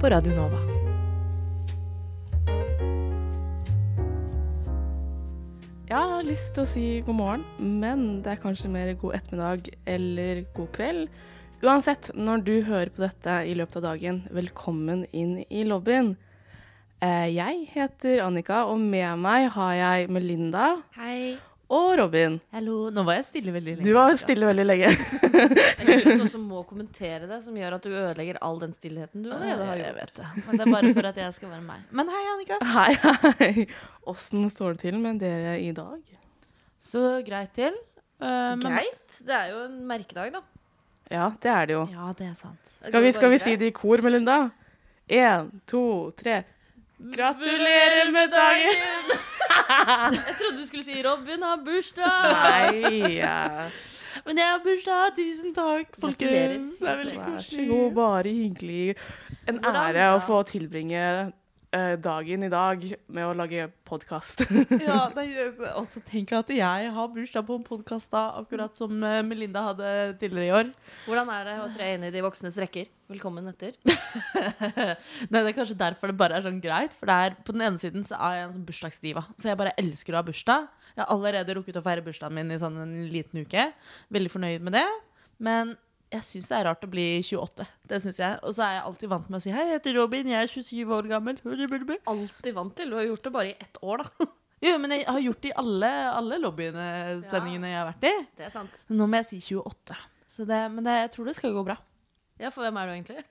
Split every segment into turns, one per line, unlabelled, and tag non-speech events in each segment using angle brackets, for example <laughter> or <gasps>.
på Radio Nova.
Jeg har lyst til å si god morgen, men det er kanskje mer god ettermiddag eller god kveld. Uansett, når du hører på dette i løpet av dagen, velkommen inn i lobbyen. Eh, Jeg heter Annika, og med meg har jeg Melinda
Hei.
Og Robin.
Hallo. Nå var jeg stille veldig lenge.
Du var stille veldig lenge.
Eller du også må kommentere det, som gjør at du ødelegger all den stillheten du allerede har
Jeg
gjort.
vet det. Men det er bare for at jeg skal være meg. Men hei, Annika.
Hei, hei. Åssen står det til med dere i dag?
Så greit til. Uh, men-
Greit. Det er jo en merkedag, da.
Ja, det er det jo.
Ja, det er sant.
Skal vi, skal vi si det i kor, Melinda? Én, to, tre. Gratulerer med dagen! <laughs>
Jeg trodde du skulle si 'Robin har bursdag'.
Nei. ja.
Men jeg har bursdag. Tusen takk, folkens. Det er veldig
Vær så god. Bare hyggelig. En
Hvordan
ære
da?
å få tilbringe dagen i dag med å lage podkast. <laughs>
Ja, <laughs> og så tenk at jeg har bursdag på en podkast da, akkurat som eh, Melinda hadde tidligere i år.
Hvordan er det å tre inn i de voksnes rekker? Velkommen etter. <laughs>
Nei, det er kanskje derfor det bare er sånn greit. For det er, på den ene siden så er jeg en sånn bursdagsdiva. Så jeg bare elsker å ha bursdag. Jeg har allerede rukket å feire bursdagen min i sånn en liten uke. Veldig fornøyd med det. Men jeg syns det er rart å bli 28. Det synes jeg. Og så er jeg alltid vant med å si hei, jeg heter Robin, jeg er 27 år gammel.
Alltid vant til. Du har gjort det bare i ett år, da. <laughs>
Jo, men jeg har gjort det i alle, alle lobbyene, sendingene jeg har vært i.
Det er sant.
Nå må jeg si 28. Så det, men det, jeg tror det skal gå bra.
Ja, for hvem er du egentlig?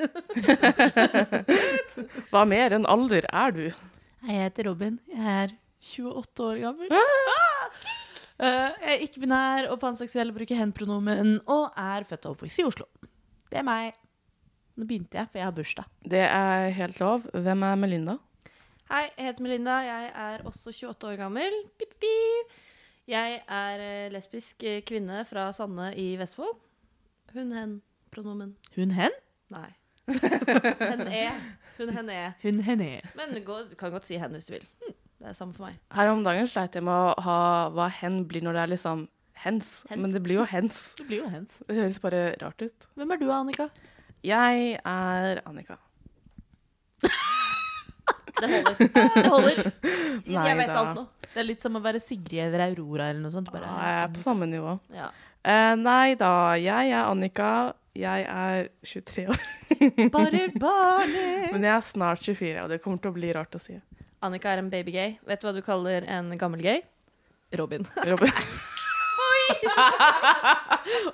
<laughs>
Hva mer enn alder er du?
Jeg heter Robin. Jeg er 28 år gammel. Ah! Eh, jeg er ikke-binær og panseksuell, bruker hen-pronomen og er født og oppvokst i Oslo. Det er meg. Nå begynte jeg, for jeg har bursdag.
Det er helt lov. Hvem er Melinda?
Hei, jeg heter Melinda. Jeg er også 28 år gammel. Pip, pip. Jeg er eh, lesbisk kvinne fra Sande i Vestfold. Hun, hen, pronomen.
Hun, hen?
Nei. <laughs> Hen-e. Hun-hen-e. Hun,
henne.
Men du kan godt si hen hvis du vil. Hm, det er samme for meg.
Her om dagen sleit jeg med å ha hva hen blir når det er liksom hens.
Hens.
Men det blir jo hens.
Det blir jo hens.
Det høres bare rart ut.
Hvem er du, Annika?
Jeg er Annika.
Det holder. Det holder.
Nei <laughs>
Jeg vet
da.
alt nå.
Det er litt som å være Sigrid eller Aurora eller noe sånt. Bare,
ah, jeg er på samme nivå.
Ja.
Uh, nei da, jeg er Annika. Jeg er 23 år.
bare barnet. <laughs>
Men jeg er snart 24, og det kommer til å bli rart å si.
Annika er en babygay. Vet du hva du kaller en gammel gay? Robin.
Robin. <laughs>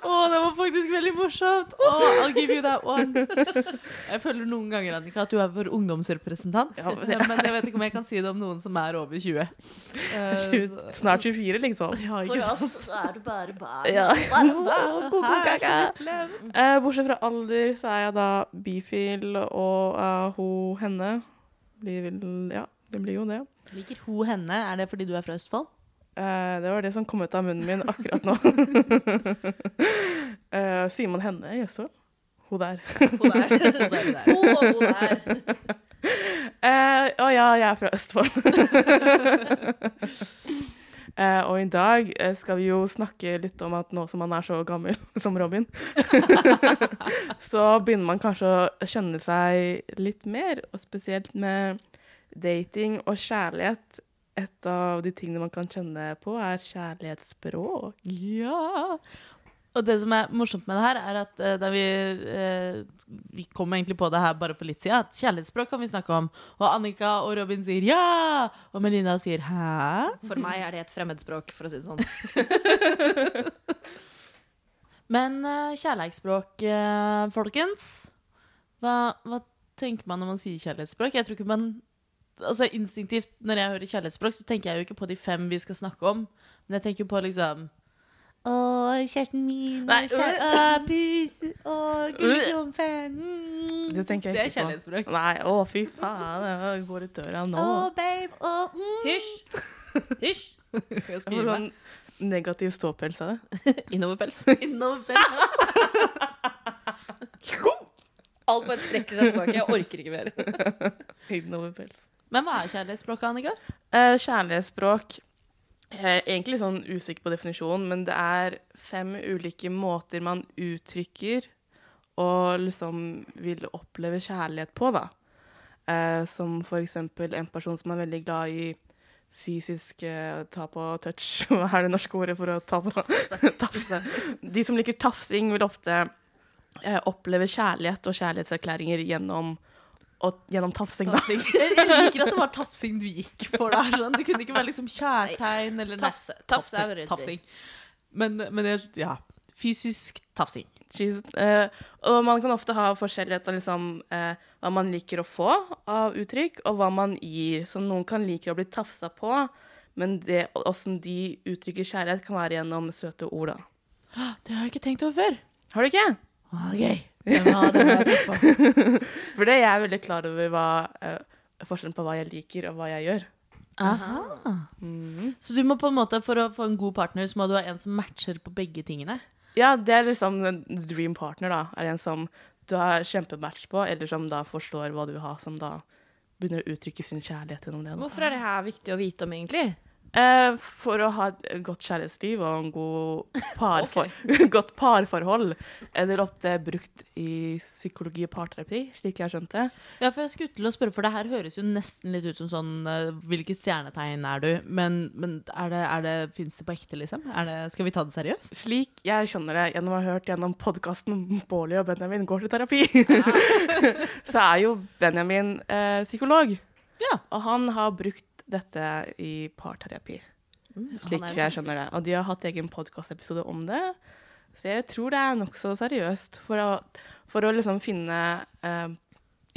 Å, det var faktisk veldig morsomt. Oh, I'll give you that one. Jeg føler noen ganger Annika, at du er vår ungdomsrepresentant.
Ja, men
men, jeg vet ikke om jeg kan si det om noen som er over 20. Eh, så-
Snart 24, liksom.
Ja,
For
ikke sant?
oss så er du bare barn.
Ja. <laughs> Eh, bortsett fra alder, så er jeg da bifil, og uh, hun, henne blir vel Ja, det blir jo det.
Liker hun henne? Er det fordi du er fra Østfold?
Uh, det var det som kom ut av munnen min akkurat nå. uh, <laughs> sier man henne i Østfold? Hun der.
Hun der. <laughs> Hun og hun der.
Eh, Å ja, jeg er fra Østfold. uh, <laughs> og i dag skal vi jo snakke litt om at nå som man er så gammel som Robin, så begynner man kanskje å kjenne seg litt mer, og spesielt med dating og kjærlighet. Et av de tingene man kan kjenne på, er kjærlighetsspråk.
Ja. Og det som er morsomt med det her, er at uh, da vi uh, Vi kom egentlig på det her bare for litt siden, at kjærlighetsspråk kan vi snakke om. Og Annika og Robin sier ja! Og Melina sier hæ?
For meg er det et fremmedspråk, for å si det sånn. <laughs>
Men uh, kjærlighetsspråk, folkens hva, hva tenker man når man sier kjærlighetsspråk? Jeg tror ikke man Altså Instinktivt når jeg hører kjærlighetsspråk, så tenker jeg jo ikke på de fem vi skal snakke om. Men jeg tenker på liksom Å, kjæresten min
Nei,
kjære-
øh.
Å, pus, å, gullklumpe. Mm.
Det tenker jeg ikke på.
Det er
kjærlighetsspråk. på. Nei, å fy faen, jeg går ut døra nå.
Å, babe, å, mm.
Hysj! Hysj!
Jeg
skal
gi meg.
sånn negativ ståpels av det. <laughs>
Innoverpels. <laughs>
Innoverpels.
Alt bare trekker seg tilbake. Jeg orker ikke mer. <laughs>
Innoverpels.
Men hva er kjærlighetsspråket, Annika?
Uh, kjærlighetsspråk Jeg er egentlig sånn usikker på definisjonen, men det er fem ulike måter man uttrykker og liksom vil oppleve kjærlighet på, da. Uh, som for eksempel en person som er veldig glad i fysisk uh, ta på touch. <laughs> Hva er det norske ordet for å ta på <laughs> tafse? De som liker tafsing, vil ofte uh, oppleve kjærlighet og kjærlighetserklæringer gjennom, og, gjennom tafsing. Da.
Jeg <laughs> jeg liker at det var tafsing du gikk for der. Sånn. Det kunne ikke være liksom kjærtegn eller
Tafse. Tafse er ryddig.
tafsing. Men, men jeg, ja. Fysisk tafsing.
Eh, og man kan ofte ha forskjellighet av liksom, uh, hva man liker å få av uttrykk, og hva man gir. Så noen kan like å bli tafsa på, men det, åssen de uttrykker kjærlighet, kan være gjennom søte ord. da. <gasps>
Det har jeg ikke tenkt over før.
Har du ikke?
Ok. Var det var jeg på. <laughs>
For det jeg er veldig klar over hva, uh, forskjellen på hva jeg liker, og hva jeg gjør.
Aha.
Mm.
Så du må på en måte, for å få en god partner, så må du ha en som matcher på begge tingene?
Ja, det er liksom en dream partner, da. Er en som du har kjempematch på, eller som da forstår hva du vil ha, som da begynner å uttrykke sin kjærlighet gjennom det. Da.
Hvorfor er det her viktig å vite om, egentlig?
Eh, for å ha et godt kjærlighetsliv og en god parfor <laughs> <laughs> godt parforhold er det ofte brukt i psykologi og parterapi, slik jeg har skjønt det.
Ja, for jeg skulle til å spørre, for det her høres jo nesten litt ut som sånn Hvilke stjernetegn er du? Men, men er det, er det, fins det på ekte, liksom? Er det, skal vi ta det seriøst?
Slik jeg skjønner det gjennom å ha hørt gjennom podkasten Bårli og Benjamin går til terapi, <laughs> så er jo Benjamin eh, psykolog.
Ja.
Og han har brukt dette i parterapi. Slik
er
jeg skjønner det. Og de har hatt egen podkastepisode om det. Så jeg tror det er nokså seriøst for å, for å liksom finne eh,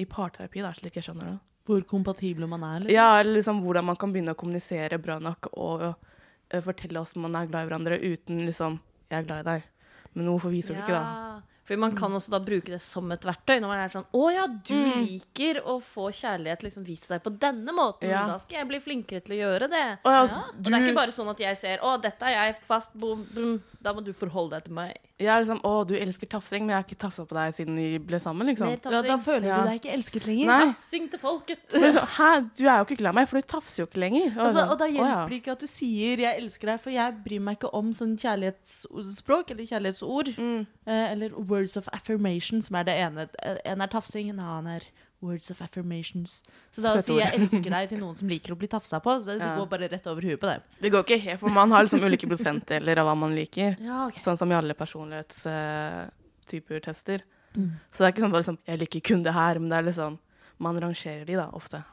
I parterapi, da, slik jeg skjønner det.
Hvor kompatible man er? Liksom.
Ja, eller liksom hvordan man kan begynne å kommunisere bra nok og eh, fortelle oss om man er glad i hverandre uten liksom 'Jeg er glad i deg'. Men hvorfor viser du ikke, da?
For man kan også da bruke det som et verktøy. Når man er sånn 'Å ja, du liker å få kjærlighet liksom vise deg på denne måten'.
Ja.
Da skal jeg bli flinkere til å gjøre det.
Å ja,
Og det er ikke bare sånn at jeg ser 'Å, dette er jeg fast, bom, bom'. Da må du forholde deg til meg.
Jeg er liksom 'Å, du elsker tafsing', men jeg har ikke tafsa på deg siden vi ble sammen, liksom.
Mer
Ja, da føler
Ja.
du deg ikke elsket lenger.
Nei.
Tafsing til folket.
Sånn, Hæ, du er jo ikke glad i meg, for du tafser jo ikke lenger. Og
Altså,
sånn,
og da hjelper det ikke at du sier 'jeg elsker deg', for jeg bryr meg ikke om sånn kjærlighetsspråk eller kjærlighetsord.
Mm.
eller eller words of affirmation, som er det ene. En er tafsing, en annen er words of affirmations. Så da å si. 'jeg elsker deg' til noen som liker å bli tafsa på, så det, det
Ja.
går bare rett over huet på det.
Det går ikke helt, for man har liksom ulike prosentdeler av hva man liker.
Ja, okay.
Sånn som i alle personlighetstyper tester. Så det er ikke sånn at liksom, jeg liker kun det her, men det er liksom Man rangerer de, da, ofte.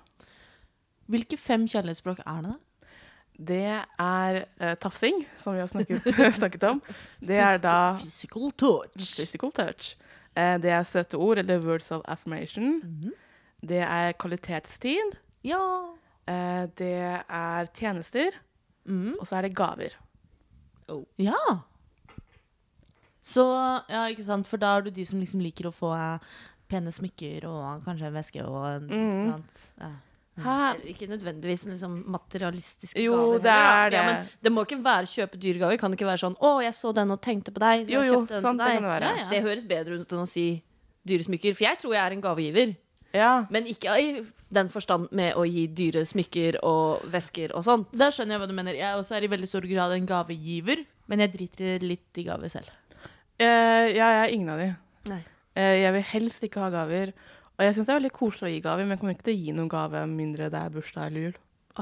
Hvilke fem kjærlighetsspråk er det, da?
Det er uh, tafsing, som vi har snakket, <laughs> snakket om. Det er da
Physical touch.
physical touch. Uh, det er søte ord, eller words of affirmation.
Mhm.
Det er kvalitetstid.
Ja.
Uh, det er tjenester.
Mm.
Og så er det gaver.
Ja. Så, ja, ikke sant, for da er du de som liksom liker å få pene smykker og kanskje en veske og noe
Mhm.
annet. Ja.
Hæ?
Eller Ikke nødvendigvis liksom materialistiske
Jo,
gaver.
det er
det. Ja, men det må ikke være kjøpe dyre gaver. Kan det ikke være sånn 'Å, jeg så den og tenkte på deg', så
Jo, jo,
kjøpte den
sant,
til
det kan være.
Ja, ja.
Det høres bedre ut enn å si dyre smykker. For jeg tror jeg er en gavegiver.
Ja.
Men ikke i den forstand med å gi dyre smykker og vesker og sånt.
Da skjønner jeg hva du mener. Jeg også er i veldig stor grad en gavegiver, men jeg driter litt i gaver selv.
Uh, ja, jeg er ingen av de.
Nei.
Eh, jeg vil helst ikke ha gaver. Og jeg syns det er veldig koselig å gi gaver, men jeg kommer ikke til å gi noen gave mindre det er bursdag eller jul.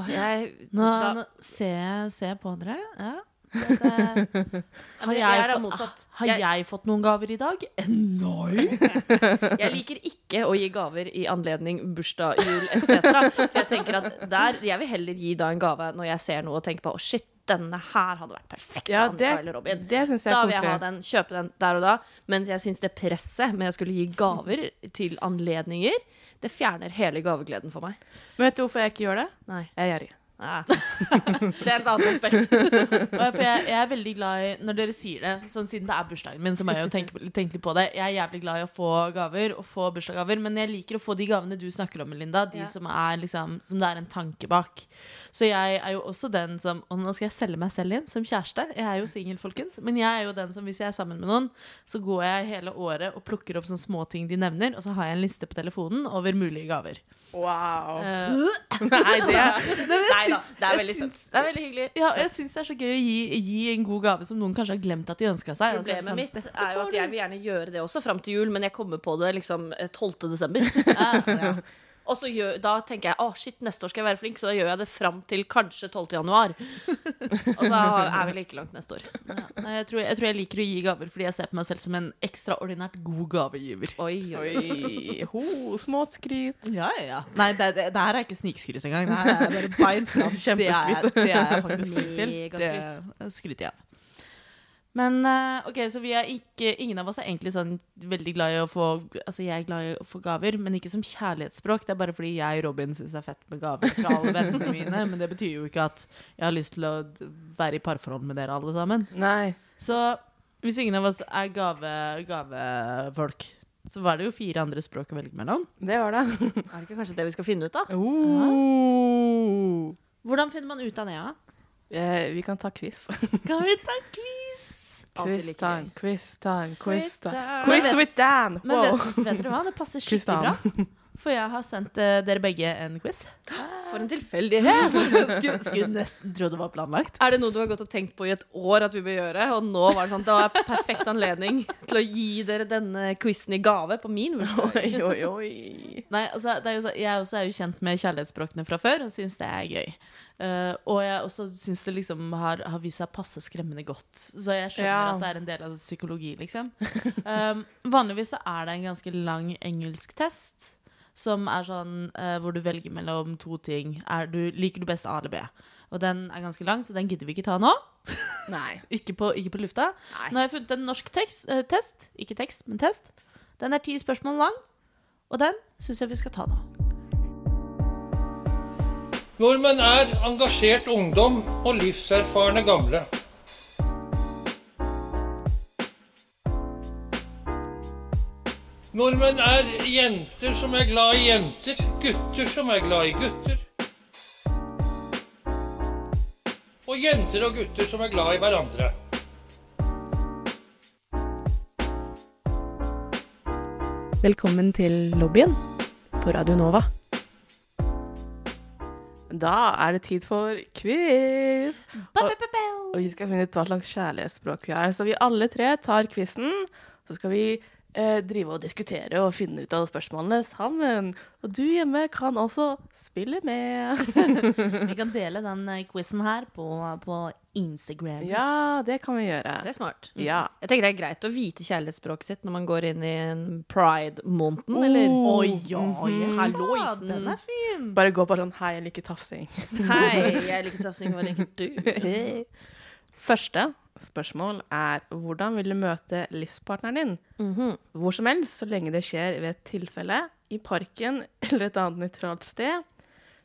Jeg,
Nå,
da,
nå ser jeg ser jeg på dere. Ja. <laughs> Dette, <laughs> har, jeg
jeg er
fått, har
Jeg-
jeg fått noen gaver i dag? Nei! <laughs>
Jeg liker ikke å gi gaver i anledning bursdag, jul etc. For jeg tenker at der, jeg vil heller gi da en gave når jeg ser noe og tenker på å shit, denne her hadde vært perfekt
Ja, det,
eller Robin.
det jeg
Da vil jeg ha den, kjøpe den der og da. Mens jeg syns det presset med å skulle gi gaver til anledninger, det fjerner hele gavegleden for meg.
Men vet du hvorfor jeg ikke gjør det?
Nei.
Jeg er gjerrig. <laughs>
Det er et annet aspekt. <laughs>
For jeg, jeg er veldig glad i Når dere sier det, sånn siden det er bursdagen min, så må jeg jo tenke, tenke litt på det. Jeg er jævlig glad i å få gaver og få bursdagsgaver, men jeg liker å få de gavene du snakker om, Melinda. De
Ja.
som er liksom Som det er en tanke bak. Så jeg er jo også den som Og nå skal jeg selge meg selv inn som kjæreste. Jeg er jo singel, folkens. Men jeg er jo den som hvis jeg er sammen med noen, så går jeg hele året og plukker opp sånne småting de nevner, og så har jeg en liste på telefonen over mulige gaver.
Wow.
Uh, <laughs>
Nei, det er
Nei da, det er veldig søtt. Det er veldig hyggelig.
Ja, jeg syns det er så gøy å gi, gi en god gave som noen kanskje har glemt at de ønska seg. og så det
Problemet
sånn,
mitt er jo at jeg vil gjerne gjøre det også fram til jul, men jeg kommer på det liksom eh, 12. desember. <laughs>
Ja, ja.
Og så gjør, da tenker jeg å shit, neste år skal jeg være flink, så da gjør jeg det fram til kanskje 12. januar. <laughs> Og så er vi like langt neste år.
Nei, jeg, tror, jeg tror jeg liker å gi gaver fordi jeg ser på meg selv som en ekstraordinært god gavegiver.
Oi, oi.
Ho, småskryt.
Ja, ja, ja. Nei, det, det, det her er ikke snikskryt engang. Det her er bare beint fram. Det <laughs> er,
Kjempeskryt.
det er faktisk flink til. Det skryter jeg av. Men eh, ok, så vi er ikke Ingen av oss er egentlig sånn veldig glad i å få Altså, jeg er glad i å få gaver, men ikke som kjærlighetsspråk. Det er bare fordi jeg og Robin syns det er fett med gaver fra alle vennene mine. Men det betyr jo ikke at jeg har lyst til å være i parforhold med dere alle sammen.
Nei.
Så hvis ingen av oss er gave, gavefolk, så var det jo fire andre språk å velge mellom.
Det var det.
Er det ikke kanskje det vi skal finne ut, da?
Oh.
Hvordan finner man ut av det? Ja?
Eh, vi kan ta quiz.
Kan vi ta quiz?
Alltid like
time, quiz time, quiz
Quiz
time.
time.
Quiz with Dan!
Men vet, vet dere hva? Det passer skikkelig bra. For jeg har sendt eh, dere begge en quiz.
For en tilfeldighet.
Skulle, skulle nesten tro det var planlagt.
Er det noe du har gått og tenkt på i et år at vi bør gjøre? Og nå var det sånn, det var perfekt anledning til å gi dere denne quizen i gave på min bursdag.
Oi, oi, oi.
Nei, altså, det er jo så, Jeg også er jo kjent med kjærlighetsspråkene fra før og syns det er gøy. Eh, og jeg også syns det liksom har, har vist seg passe skremmende godt. Så jeg skjønner
Ja.
at det er en del av psykologi, liksom. Um, vanligvis så er det en ganske lang engelsk test. Som er sånn uh, hvor du velger mellom to ting. Er du, liker du best A eller B? Og den er ganske lang, så den gidder vi ikke ta nå.
Nei. <laughs>
Ikke på, ikke på lufta.
Nei.
Nå har jeg funnet en norsk tekst, uh, test. Ikke tekst, men test. Den er ti spørsmål lang, og den syns jeg vi skal ta nå.
Nordmenn er engasjert ungdom og livserfarne gamle. Nordmenn er jenter som er glad i jenter, gutter som er glad i gutter. Og jenter og gutter som er glad i hverandre.
Velkommen til lobbyen på Radio Nova.
Da er det tid for quiz. Og, og vi skal finne ut hva slags kjærlighetsspråk vi er. Så vi alle tre tar quizen. Så skal vi eh, drive og diskutere og finne ut av spørsmålene sammen. Og du hjemme kan også spille med. <laughs>
Vi kan dele den eh, quizen her på, på Instagram.
Ja, det kan vi gjøre.
Det er smart.
Ja.
Jeg tenker det er greit å vite kjærlighetsspråket sitt når man går inn i en pride-måneden, eller?
Oi, oi,
Mhm.
halloisen. Den er fin.
Bare gå på sånn Hei, jeg liker tafsing.
Hei, <laughs> jeg liker tafsing, hva liker du?
Første spørsmål er hvordan vil du møte livspartneren din?
Mhm.
Hvor som helst, så lenge det skjer ved et tilfelle, i parken <laughs> eller et annet nøytralt sted.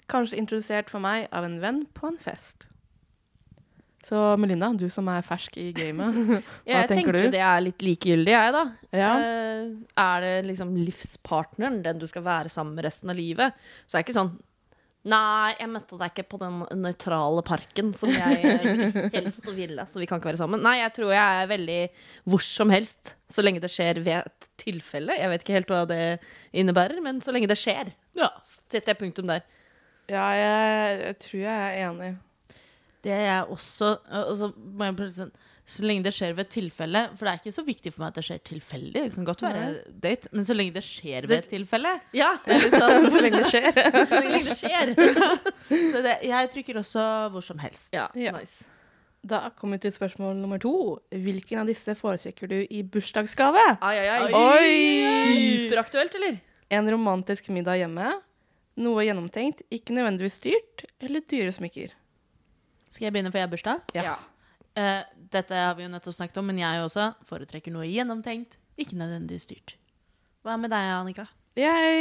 Kanskje introdusert for meg av en venn på en fest. Så Melinda, du som er fersk i gamet, <laughs> hva
Jeg
tenker
tenker
du?
det er litt likegyldig, jeg, da.
Ja.
Eh, er det liksom livspartneren, den du skal være sammen med resten av livet, så er det ikke sånn Nei, jeg møtte deg ikke på den nøytrale parken som jeg eh, <laughs> helst ville, så vi kan ikke være sammen. Nei, jeg tror jeg er veldig hvor som helst, så lenge det skjer ved et tilfelle. Jeg vet ikke helt hva det innebærer, men så lenge det skjer,
Ja.
setter jeg punktum der.
Ja, jeg, jeg tror jeg er enig.
Det er jeg også. Og så må jeg sånn så lenge det skjer ved et tilfelle For det er ikke så viktig for meg at det skjer tilfeldig. Det kan godt være date, men så lenge det skjer ved et tilfelle.
Ja, <laughs>
sånn, <laughs>
Så lenge det skjer. <laughs>
så lenge det skjer.
så det, jeg trykker også hvor som helst.
Ja,
Ja.
nice.
Da kommer vi til spørsmål nummer to. Hvilken av disse foretrekker du i bursdagsgave?
Ai, ai, ai.
Oi!
Superaktuelt, eller?
En romantisk middag hjemme, noe gjennomtenkt, ikke nødvendigvis dyrt, eller dyre smykker?
Skal jeg begynne, for jeg har bursdag?
Ja.
Eh, dette har vi jo nettopp snakket om, men jeg også foretrekker noe gjennomtenkt, ikke nødvendigvis dyrt. Hva med deg, Annika?
Jeg,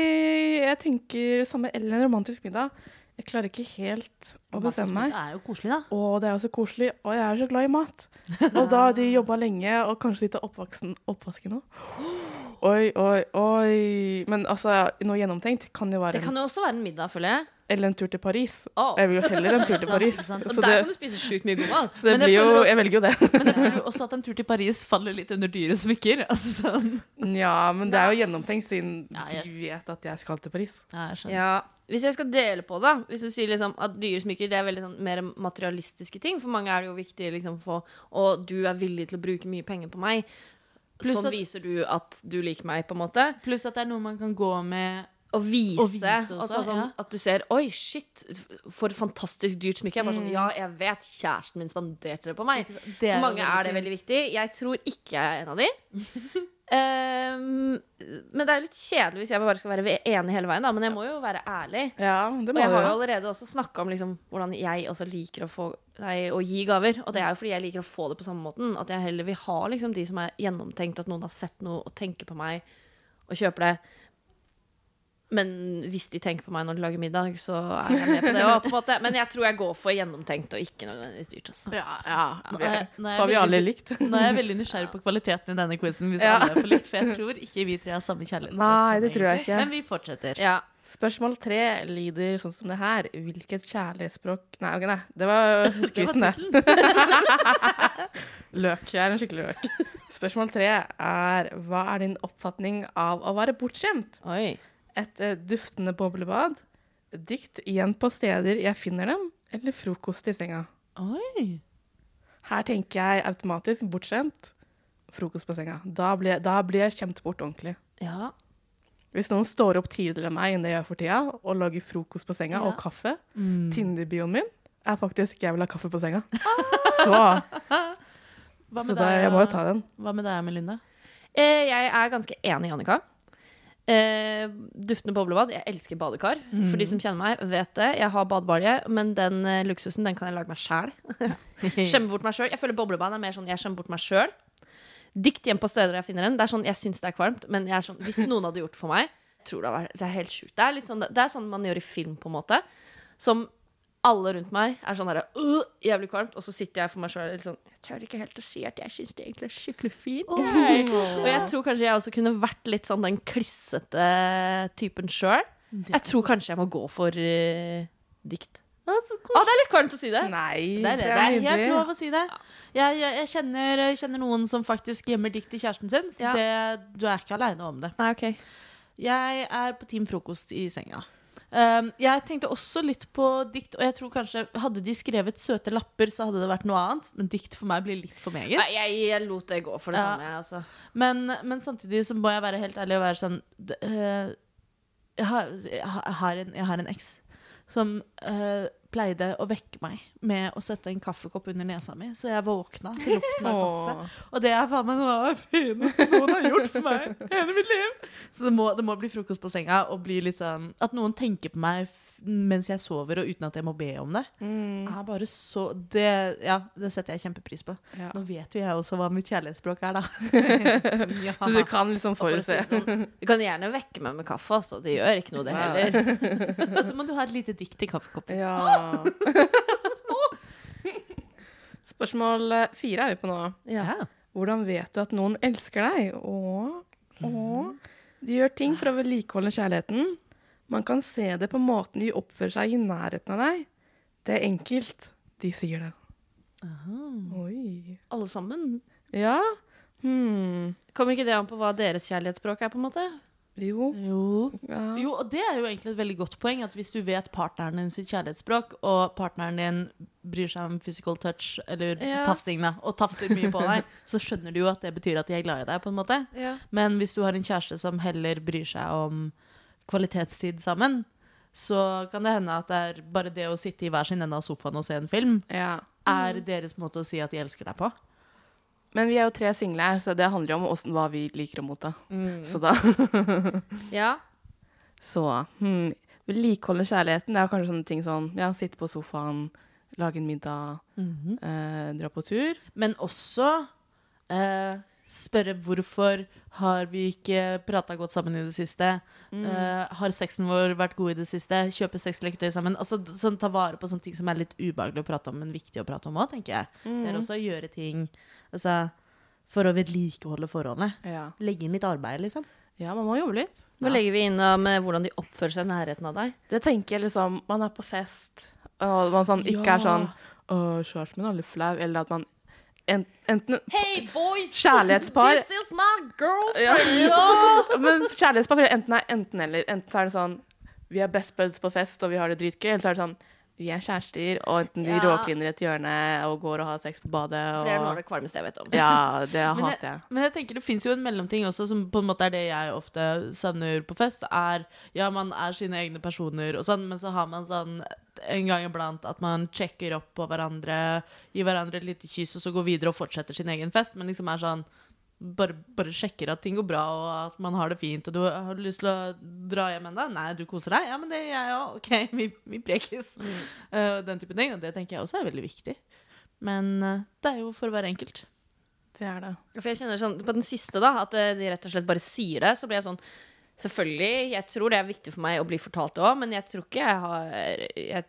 jeg tenker samme eller en romantisk middag. Jeg klarer ikke helt å bestemme meg.
Det er jo koselig, da.
Å, det er jo så koselig. Og jeg er så glad i mat. <laughs> Og da har de jobba lenge, og kanskje litt av oppvasken òg. <gasps> Oi, oi, oi. Men altså, noe gjennomtenkt kan jo være
Det kan jo også være en middag, føler jeg.
Eller en tur til Paris.
Oh.
Jeg vil jo heller en tur til <laughs> Paris.
sant.
Og der
det,
kan du spise sjukt mye god mat.
så det
jeg
blir jo
også-
Jeg velger jo det. <laughs>
Men jeg føler jo også at en tur til Paris faller litt under dyre smykker. Altså sånn
Ja, men det er jo gjennomtenkt, siden
Ja, jeg-
de vet at jeg skal til Paris.
Ja, jeg skjønner.
Ja, Hvis jeg skal dele på det, hvis du sier liksom at dyre smykker det er veldig sånn mer materialistiske ting For mange er det jo viktig liksom for Og du er villig til å bruke mye penger på meg.
Pluss
sånn
at-
viser du at du liker meg, på en måte.
Pluss at det er noe man kan gå med
Å vise,
å vise også,
altså, sånn,
ja.
At du ser Oi, shit, for et fantastisk dyrt smykke. Jeg bare sånn, ja, jeg vet kjæresten min spanderte det på meg.
Det
For mange er det veldig viktig. Jeg tror ikke jeg er en av de. um, <laughs> men det er jo litt kjedelig hvis jeg bare skal være enig hele veien, da. Men jeg må jo være ærlig.
Ja, det
Og jeg har jo. allerede også snakka om liksom, hvordan jeg også liker å, få, nei, å gi gaver. Og det er jo fordi jeg liker å få det på samme måten. At jeg heller vil ha liksom, de som er gjennomtenkt, at noen har sett noe og tenker på meg og kjøper det. Men hvis de tenker på meg når de lager middag, så er jeg med på det òg, på en måte. Men jeg tror jeg går for gjennomtenkt og ikke nødvendigvis dyrt. Altså.
Ja, ja.
Nå er, nå er
Får vi alle likt? <laughs>
nå er jeg veldig <laughs> nysgjerrig på kvaliteten i denne quizen. Hvis
Ja.
alle får likt, For jeg tror ikke vi tre har samme kjærlighetsspråk.
Nei, det tror jeg ikke.
Men vi fortsetter.
Ja.
Spørsmål tre lyder sånn som det her. Hvilket kjærlighetsspråk Nei, okay, nei. det var <laughs> quizen, det. løk. Jeg er en skikkelig løk. Spørsmål tre er hva er din oppfatning av å være bortskjemt?
Oi.
Et eh, duftende boblebad, dikt igjen på steder jeg finner dem, eller frokost i senga?
Oi.
Her tenker jeg automatisk bortskjemt, frokost på senga. Da blir, da blir jeg kjemt bort ordentlig.
Ja.
Hvis noen står opp tidligere enn meg enn det jeg gjør for tida, og lager frokost på senga
Ja.
og kaffe,
Mm.
Tinder-bioen min er faktisk 'jeg vil ha kaffe på senga'. <laughs> Så,
Hva
så da, jeg må jo ta den.
Hva med deg, Melinda?
Eh, jeg er ganske enig, Jannika. Eh, duftende boblebad. Jeg elsker badekar. For de som kjenner meg, vet det. Jeg har badebalje, men den eh, luksusen den kan jeg lage meg sjæl. <laughs> Skjemme bort meg sjøl. Jeg føler boblebad er mer sånn jeg skjemmer bort meg sjøl. Dikt hjem på steder jeg finner den. Det er sånn, Jeg syns det er kvalmt, men er sånn, hvis noen hadde gjort det for meg tror det, var, det er helt sjukt. Det sånn, det er sånn man gjør i film, på en måte. Som alle rundt meg er sånn herre uh, jævlig kvalmt, og så sitter jeg for meg sjøl sånn Jeg tør ikke helt å si at jeg syns det egentlig er skikkelig fint. Og jeg tror kanskje jeg også kunne vært litt sånn den klissete typen sjøl. Jeg tror kanskje jeg må gå for uh, dikt.
Å,
ah, det er litt kvalmt å si det.
Nei,
Det er, det er helt
hyggelig.
lov å si det. Jeg, jeg, jeg, kjenner, jeg kjenner noen som faktisk gjemmer dikt til kjæresten sin, så
Ja.
det, du er ikke aleine om det.
Nei, ok.
Jeg er på Team Frokost i senga. Um, jeg tenkte også litt på dikt, og jeg tror kanskje hadde de skrevet søte lapper, så hadde det vært noe annet. Men dikt for meg blir litt for meget.
Nei, jeg, jeg lot det gå for det
Ja.
samme, jeg, altså.
Men, men samtidig så må jeg være helt ærlig og være sånn har, jeg, har, jeg har en, jeg har en eks som eh, pleide å vekke meg med å sette en kaffekopp under nesa mi, så jeg våkna til lukten av kaffe. Og det er faen meg noe av det fineste noen har gjort for meg hele mitt liv. Så det må, det må bli frokost på senga og bli litt sånn At noen tenker på meg mens jeg sover, og uten at jeg må be om det.
Mm.
Er bare så det, Ja, det setter jeg kjempepris på.
Ja.
Nå vet jo jeg også hva mitt kjærlighetsspråk er, da. <laughs> ja.
Så du kan liksom forutse.
for sånn, <laughs> du kan gjerne vekke meg med kaffe, altså. Det gjør ikke noe, det heller. <laughs>
Og så må du ha et lite dikt i kaffekoppen.
Ja. Spørsmål eh, fire er vi på nå.
Ja.
Hvordan vet du at noen elsker deg? Åh, åh. De gjør ting for å vedlikeholde kjærligheten. Man kan se det på måten de oppfører seg i nærheten av deg. Det er enkelt. De sier det. Oi.
Alle sammen.
Ja. Hmm.
Kommer ikke det an på hva deres kjærlighetsspråk er, på en måte?
Jo.
Jo.
Ja.
jo, og det er jo egentlig et veldig godt poeng. At hvis du vet partneren din sitt kjærlighetsspråk, og partneren din bryr seg om physical touch, eller
Ja.
tafsing, da, og tafser mye på deg, <laughs> så skjønner du jo at det betyr at de er glad i deg, på en måte.
Ja.
Men hvis du har en kjæreste som heller bryr seg om kvalitetstid sammen, så kan det hende at det er bare det å sitte i hver sin ende av sofaen og se en film,
ja.
er deres måte å si at de elsker deg på.
Men vi er jo tre single her, så det handler jo om hvordan, hva vi liker å motta. Så da <laughs>
ja.
Så hmm. Vedlikeholde kjærligheten. Det er kanskje sånne ting som ja, sitte på sofaen, lage en middag, eh, dra på tur.
Men også eh, Spørre hvorfor har vi ikke prata godt sammen i det siste.
Mm.
Uh, har sexen vår vært god i det siste? Kjøpe sexleketøy sammen. Altså, sånn, Ta vare på sånne ting som er litt ubehagelig å prate om, men viktig å prate om òg, tenker jeg. Det
Mm.
er også å gjøre ting altså, for å vedlikeholde forholdene.
Ja.
Legge inn litt arbeid, liksom.
ja, man må jobbe litt.
Hva legger vi inn med hvordan de oppfører seg i nærheten av deg?
Det tenker jeg liksom Man er på fest, og man sånn, ikke
Ja.
er sånn Å, kjæresten min er litt flau. Eller at man enten
Hey boys!
Kjærlighetspar.
This is my girlfriend!
ja. <laughs> Men kjærlighetspar enten er enten eller. Enten er det sånn Vi er best buds på fest, og vi har det dritgøy. Eller så er det sånn Vi er kjærester, og enten vi
Ja.
råkliner et hjørne og går og har sex på badet.
For det er noe av det kvalmeste jeg vet om.
Ja, det <laughs>
Men
hater jeg.
Men jeg tenker det fins jo en mellomting også, som på en måte er det jeg ofte savner på fest. Er ja, man er sine egne personer og sånn, men så har man sånn en gang iblant at man sjekker opp på hverandre, gir hverandre et lite kyss, og så går videre og fortsetter sin egen fest. Men liksom er sånn bare, bare sjekker at ting går bra, og at man har det fint. Og du har du lyst til å dra hjem ennå? Nei, du koser deg? Ja, men det gjør jeg òg. OK, <laughs> vi, vi prekes. Eh, den type ting. Og det tenker jeg også er veldig viktig. Men uh, det er jo for hver enkelt.
Det er det.
For jeg kjenner sånn, På den siste, da, at eh, de rett og slett bare sier det, så blir jeg sånn Selvfølgelig, jeg tror det er viktig for meg å bli fortalt det òg, men jeg tror ikke jeg har Jeg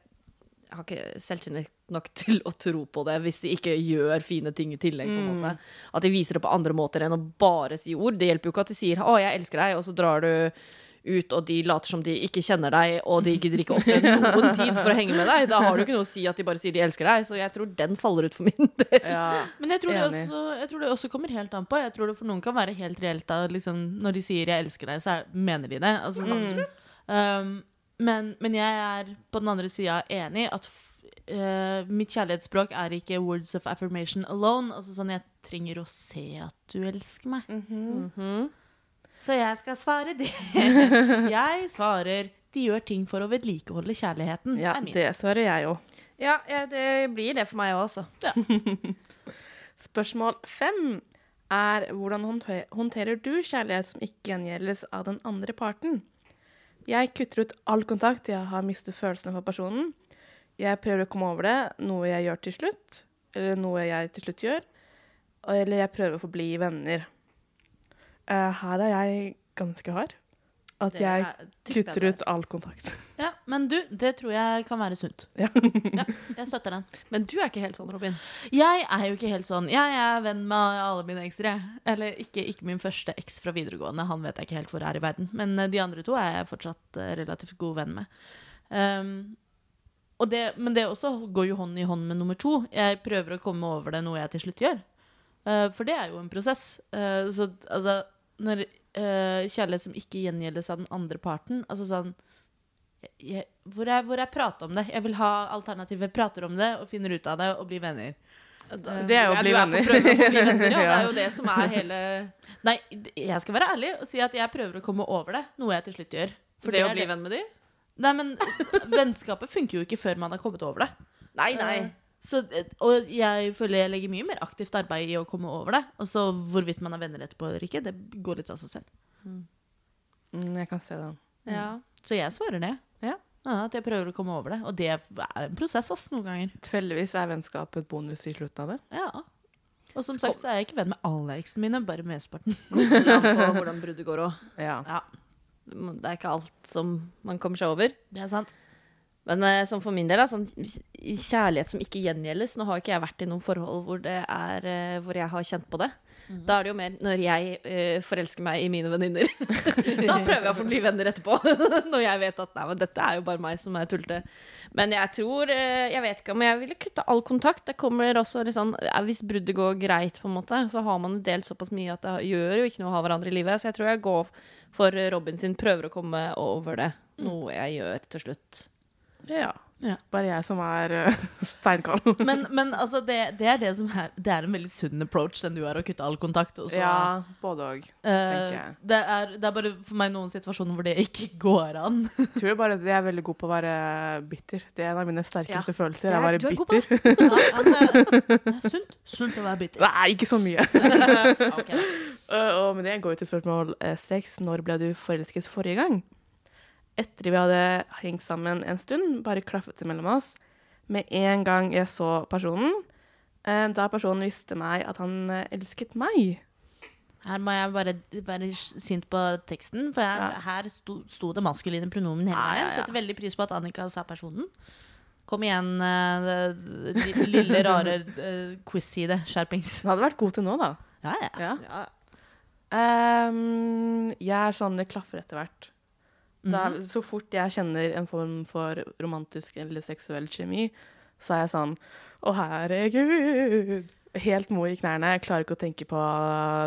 har ikke selvtillit nok <laughs> til å tro på det hvis de ikke gjør fine ting i tillegg. på en måte. At de viser det på andre måter enn å bare si ord. Det hjelper jo ikke at de sier 'Å, jeg elsker deg', og så drar du ut, og de later som de ikke kjenner deg, og de gidder ikke ofre <laughs> noen tid for å henge med deg. Da har du ikke noe å si at de bare sier de elsker deg. Så jeg tror den faller ut for min <laughs> del.
Ja.
Men jeg tror, det også, jeg tror det også kommer helt an på. Jeg tror det for noen kan være helt reelt da, liksom, Når de sier 'jeg elsker deg', så er, mener de det. Altså, sånn. um, men, men jeg er på den andre sida enig at f- eh, mitt kjærlighetsspråk er ikke words of affirmation alone. Altså sånn, Jeg trenger å se at du elsker meg.
Mhm.
Så jeg skal svare det. <laughs> jeg svarer de gjør ting for å vedlikeholde kjærligheten.
ja, det svarer jeg òg.
Ja, ja, det blir det for meg òg, altså. <laughs>
Spørsmål fem er hvordan håndterer du kjærlighet som ikke gjengjeldes av den andre parten? Jeg kutter ut all kontakt, jeg har mistet følelsene for personen. Jeg prøver å komme over det, noe jeg gjør til slutt, eller noe jeg til slutt gjør. Eller jeg prøver å forbli venner. Uh, her er jeg ganske hard. At
Det
jeg
er-
kutter ut all kontakt.
Ja, Men du, det tror jeg kan være sunt.
Ja.
ja, jeg støtter den.
Men du er ikke helt sånn, Robin.
Jeg er jo ikke helt sånn. Jeg er venn med alle mine ekser. jeg. Eller ikke, ikke min første eks fra videregående. Han vet jeg ikke helt hvor er i verden. Men eh, de andre to er jeg fortsatt eh, relativt god venn med. Um, og det, men det også går jo hånd i hånd med nummer to. Jeg prøver å komme over det, noe jeg til slutt gjør. Uh, for det er jo en prosess. Uh, så altså Når eh, kjærlighet som ikke gjengjeldes av den andre parten Altså sånn jeg, hvor, er, hvor er prat om det? Jeg vil ha alternativet. Prater om det og finner ut av det og blir venner.
Det er jo å bli
er
venner.
å bli venner, <laughs> ja. Det er jo det som er hele
Nei, jeg skal være ærlig og si at jeg prøver å komme over det, noe jeg til slutt gjør. For
det
det
å bli
det-
venn med de?
Nei, men vennskapet funker jo ikke før man har kommet over det.
Nei, nei.
Så, eh, og jeg føler jeg legger mye mer aktivt arbeid i å komme over det. Og så hvorvidt man er venner etterpå eller ikke, det går litt av seg selv.
Mm, jeg kan se den.
Ja.
Så jeg svarer det.
Ja.
at jeg prøver å komme over det. Og det er en prosess, ass, noen ganger.
Tilfeldigvis er vennskapet bonus i slutten av det.
Ja. Og som sagt så er jeg ikke venn med alle eksene mine, bare mesteparten. <laughs>
Kommer an på hvordan bruddet går òg.
Ja.
Ja,
Det er ikke alt som man kommer seg over.
det er sant.
Men eh, sånn for min del, da, sånn kjærlighet som ikke gjengjeldes Nå har ikke jeg vært i noen forhold hvor, det er, eh, hvor jeg har kjent på det. Da er det jo mer når jeg uh, forelsker meg i mine venninner. <laughs> da prøver jeg å få bli venner etterpå. <laughs> når jeg vet at nei, men dette er jo bare meg som er tullete. Men jeg tror uh, Jeg vet ikke om jeg ville kutte all kontakt. Det kommer også sånn ja, Hvis bruddet går greit, på en måte, så har man delt såpass mye at det gjør jo ikke noe å ha hverandre i livet. Så jeg tror jeg går for Robin sin prøver å komme over det. Noe jeg gjør til slutt.
Ja.
Ja.
Bare jeg som er <laughs> uh, steinkald. <laughs>
Men, men altså, det, det er det som er Det er en veldig sunn approach, den du har, å kutte all kontakt. Også.
ja, både òg. tenker
eh,
jeg.
det, er, det er bare for meg noen situasjoner hvor det ikke <laughs> går an.
jeg Tror bare jeg er veldig god på å være bitter. Det er en av mine sterkeste
Ja.
følelser.
Er-
å være
er
bitter.
Ja, men det, er sunt. Sunt å være bitter.
Nei, ikke så mye.
okay.
Uh, og med det går vi til spørsmål eh, seks. Når ble du forelsket forrige gang? Etter vi hadde hengt sammen en stund, bare klaffet det mellom oss. Med en gang jeg så personen, eh, da personen visste meg at han eh, elsket meg.
Her må jeg bare være sint på teksten, for jeg,
Ja.
her sto, sto det maskuline pronomen hele
Ja, ja,
veien.
ja.
Setter veldig pris på at Annika sa personen. Kom igjen, uh, li- lille, rare uh, quiz-side. Skjerpings.
Du hadde vært god til nå, da.
Ja, ja.
Ja.
Ja.
Ehm, jeg er sånn det klaffer etter hvert. Da,
Mhm.
så fort jeg kjenner en form for romantisk eller seksuell kjemi, så er jeg sånn Å, herregud! Helt mo i knærne. Jeg klarer ikke å tenke på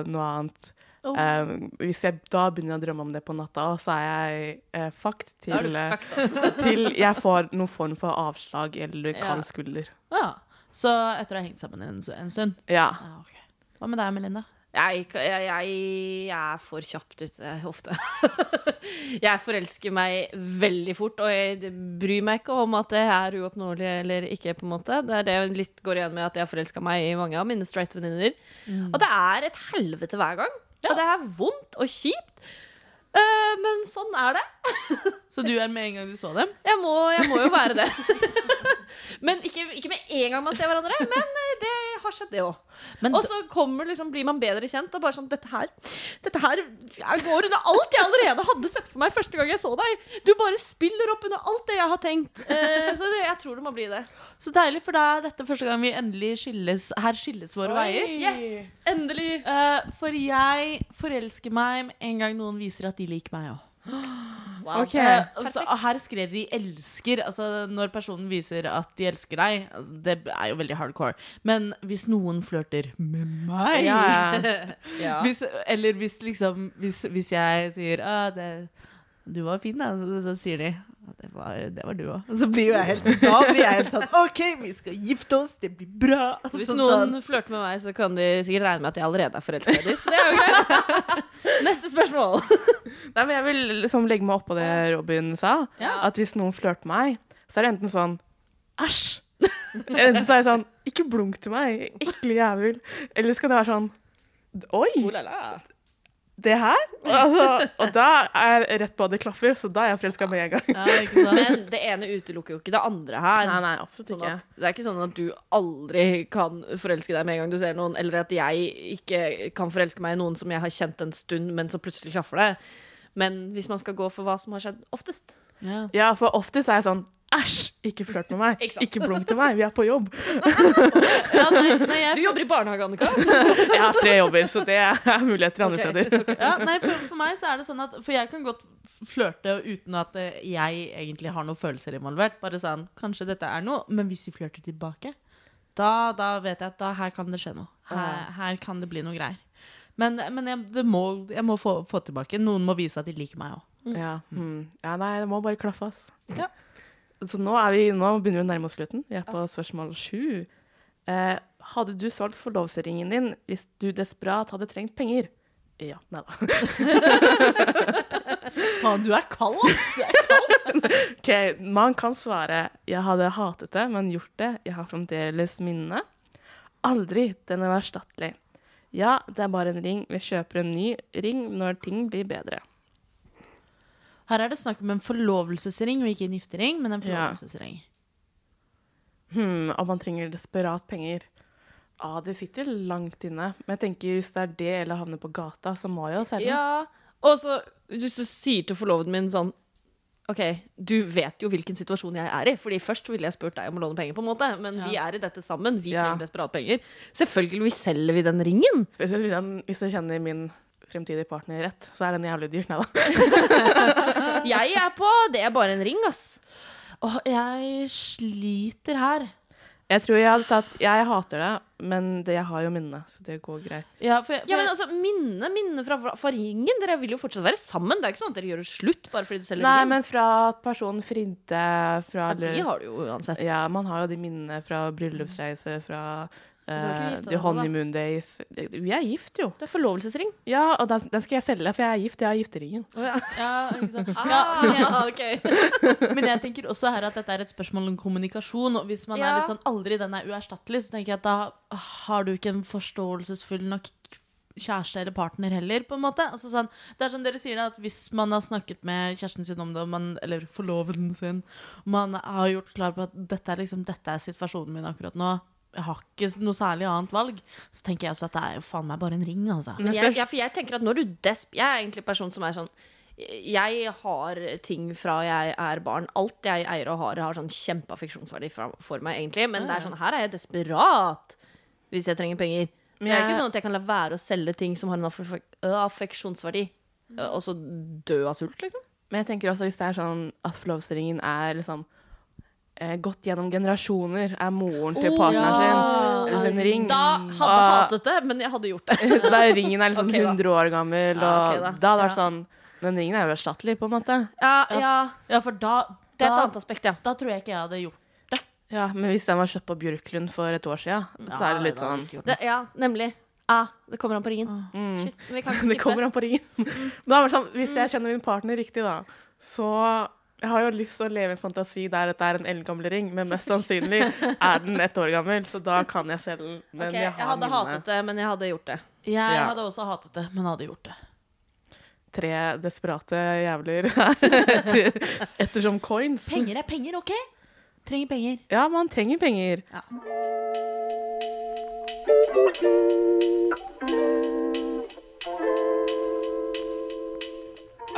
noe annet.
Oh.
Um, hvis jeg da begynner å drømme om det på natta, så er jeg uh, fucked til, eh,
fucked, <laughs>
til jeg får noen form for avslag eller
Ja.
kald skulder.
ja. Så etter å ha hengt sammen en, en stund
Ja.
ja, okay. Hva med deg, Melinda?
Jeg, jeg, jeg er for kjapt ute ofte. <laughs> jeg forelsker meg veldig fort, og jeg bryr meg ikke om at det er uoppnåelig eller ikke. på en måte. Det er det jeg litt går igjen med at jeg har forelska meg i mange av mine straight venninner. Og det er et helvete hver gang. Og det er vondt og kjipt. Uh, men sånn er det. <laughs>
Så du er med en gang du så dem?
Jeg må, jeg må jo være det. <laughs> men ikke, ikke med en gang man ser hverandre, men eh, det har skjedd, det òg. Og så liksom, blir man bedre kjent. Og bare sånn, dette her Dette her jeg går under alt jeg allerede hadde sett for meg første gang jeg så deg. Du bare spiller opp under alt det jeg har tenkt. Eh, så det, jeg tror det må bli det.
Så deilig, for da er dette første gang vi endelig skilles Her skilles våre veier.
Yes! Endelig.
Uh, for jeg forelsker meg med en gang noen viser at de liker meg òg. <gasps>
Wow.
Okay. Og her skrev de 'elsker'. Altså Når personen viser at de elsker deg. Altså, det er jo veldig hardcore. Men hvis noen flørter med meg
Ja, ja. <laughs>
Ja.
hvis, Eller hvis liksom Hvis, hvis jeg sier ah, det, 'Du var fin', da, så, så sier de «Ja, det var, det var du òg. Så blir jo jeg helt Da blir jeg helt sånn OK, vi skal gifte oss, det blir bra.
Hvis
Så
noen
sånn,
flørter med meg, så kan de sikkert regne med at jeg allerede er forelska i dem. Så det er jo greit. <laughs> Neste spørsmål.
Nei, men jeg vil liksom legge meg oppå det Robin sa.
Ja.
At hvis noen flørter med meg, så er det enten sånn Æsj! Enten så er jeg sånn Ikke blunk til meg, ekle jævel. Eller så kan det være sånn Oi!
Oh la la.
Det her? Altså, og da er jeg rett på at det klaffer, så da er jeg forelska med en gang.
ja.
Men det ene utelukker jo ikke det andre her.
Nei, nei, absolutt
Sånn
ikke.
at, det er ikke sånn at du aldri kan forelske deg med en gang du ser noen, eller at jeg ikke kan forelske meg i noen som jeg har kjent en stund, men så plutselig klaffer det. Men hvis man skal gå for hva som har skjedd oftest
Ja.
Ja, for oftest er jeg sånn Æsj! Ikke flørt med meg.
Ikke.
Ikke blunk til meg. Vi er på jobb. <laughs>
Ja, nei, nei, jeg
Du jobber i barnehage, Annika. <laughs>
Jeg har tre jobber, så det er muligheter andre
okay,
steder. <laughs>
Ja, nei, for, for meg så er det sånn at For jeg kan godt flørte uten at eh, jeg egentlig har noen følelser involvert. Bare sånn Kanskje dette er noe, men hvis de flørter tilbake, da, da vet jeg at da, her kan det skje noe. Her, her kan det bli noe greier. Men, men jeg, det må, jeg må få, få tilbake. Noen må vise at de liker meg òg.
Ja, Mm. ja, nei, det må bare klaffe, ass.
Ja.
Så nå, er vi, nå begynner vi å nærme oss slutten. Vi er på spørsmål sju. Eh, hadde du solgt forlovsringen din hvis du desperat hadde trengt penger? Ja. Nei da. <laughs>
Faen, du er kald, ass! <laughs>
OK, man kan svare 'jeg hadde hatet det, men gjort det'. 'Jeg har fremdeles minnene. Aldri. Den er uerstattelig. Ja, det er bare en ring. Vi kjøper en ny ring når ting blir bedre.
Her er det snakk om en forlovelsesring og ikke en giftering, men en
Ja.
forlovelsesring.
Hmm, og man trenger desperat penger. Ja, det sitter langt inne. Men jeg tenker hvis det er det eller havner på gata, så må jeg jo selge.
Ja, og så hvis du sier til forloveden min sånn OK, du vet jo hvilken situasjon jeg er i. Fordi først ville jeg spurt deg om å låne penger, på en måte. Men vi er i dette sammen. Vi
Ja.
trenger desperat penger. Selvfølgelig selger vi den ringen.
Spesielt hvis jeg, hvis jeg kjenner min fremtidige partner rett, så er den jævlig dyr. Nei da. <laughs>
Jeg er på Det er bare en ring, ass.
Åh, jeg sliter her.
Jeg tror jeg hadde tatt Jeg hater det, men det, jeg har jo minnet, så det går greit.
Ja, for jeg, for
Ja, men altså, Minne minne fra, fra ringen. Dere vil jo fortsatt være sammen. Det er ikke sånn at dere gjør det slutt bare fordi du selger
Nei,
ringen.
men fra at personen fridde fra
ja, de har du jo uansett.
Ja, man har jo de minnene fra bryllupsreise, fra eh, the
da?
honeymoon days. Vi er gift, jo.
Det er forlovelsesring.
Ja, og den, den skal jeg selge, for jeg er gift. Jeg har gifteringen.
ja.
ja, ikke? Ja, men jeg,
Ah, ok.
Men jeg tenker også her at dette er et spørsmål om kommunikasjon. Og hvis man
Ja.
er litt sånn aldri den er uerstattelig, så tenker jeg at da har du ikke en forståelsesfull nok kjæreste eller partner heller, på en måte. Altså sånn, det er som dere sier da, at hvis man har snakket med kjæresten sin om det, man, eller forloveden sin, man har gjort klar på at dette er, liksom, dette er situasjonen min akkurat nå, jeg har ikke noe særlig annet valg, så tenker jeg også at det er jo faen meg bare en ring, altså.
Men jeg, ja, for jeg tenker at når du desp... Jeg er egentlig en person som er sånn Jeg har ting fra jeg er barn. Alt jeg eier og har, har sånn kjempeaffeksjonsverdi for meg, egentlig. Men det er sånn, her er jeg desperat hvis jeg trenger penger. Det er ikke sånn at jeg kan la være å selge ting som har en affeksjonsverdi, og så dø av sult, liksom.
Men jeg tenker også hvis det er sånn at forlovelsesringen er liksom eh, gått gjennom generasjoner, er moren til partneren sin, eller sin ring
Da hadde jeg hatet det, men jeg hadde gjort det. <laughs>
Da ringen er liksom
Ok, da.
100 år gammel, og
Ja, ok, da.
da hadde det vært
Ja.
sånn Den ringen er jo erstattelig, på en måte.
Ja, ja,
Ja, for da,
det er et
da,
annet aspekt, ja.
da tror jeg ikke jeg hadde gjort
Ja, Men hvis den var kjøpt på Bjørklund for et år siden, så er det litt sånn
Det, ja, nemlig. Ah, det kommer an på ringen. Shit, vi kan ikke <laughs>
Det
skippe.
kommer an på ringen. Men da er det sånn, hvis jeg kjenner min partner riktig, da, så jeg har jo lyst til å leve i en fantasi der dette er en eldgammel ring, men mest sannsynlig er den ett år gammel, så da kan jeg selge den. Men
Ok,
jeg
jeg hadde
minnet.
hatet det, men jeg hadde gjort det.
Jeg
Ja.
hadde også hatet det, men hadde gjort det.
Tre desperate jævler her etter, <laughs> ettersom coins.
Penger er penger, OK? Trenger penger.
Ja, man trenger penger.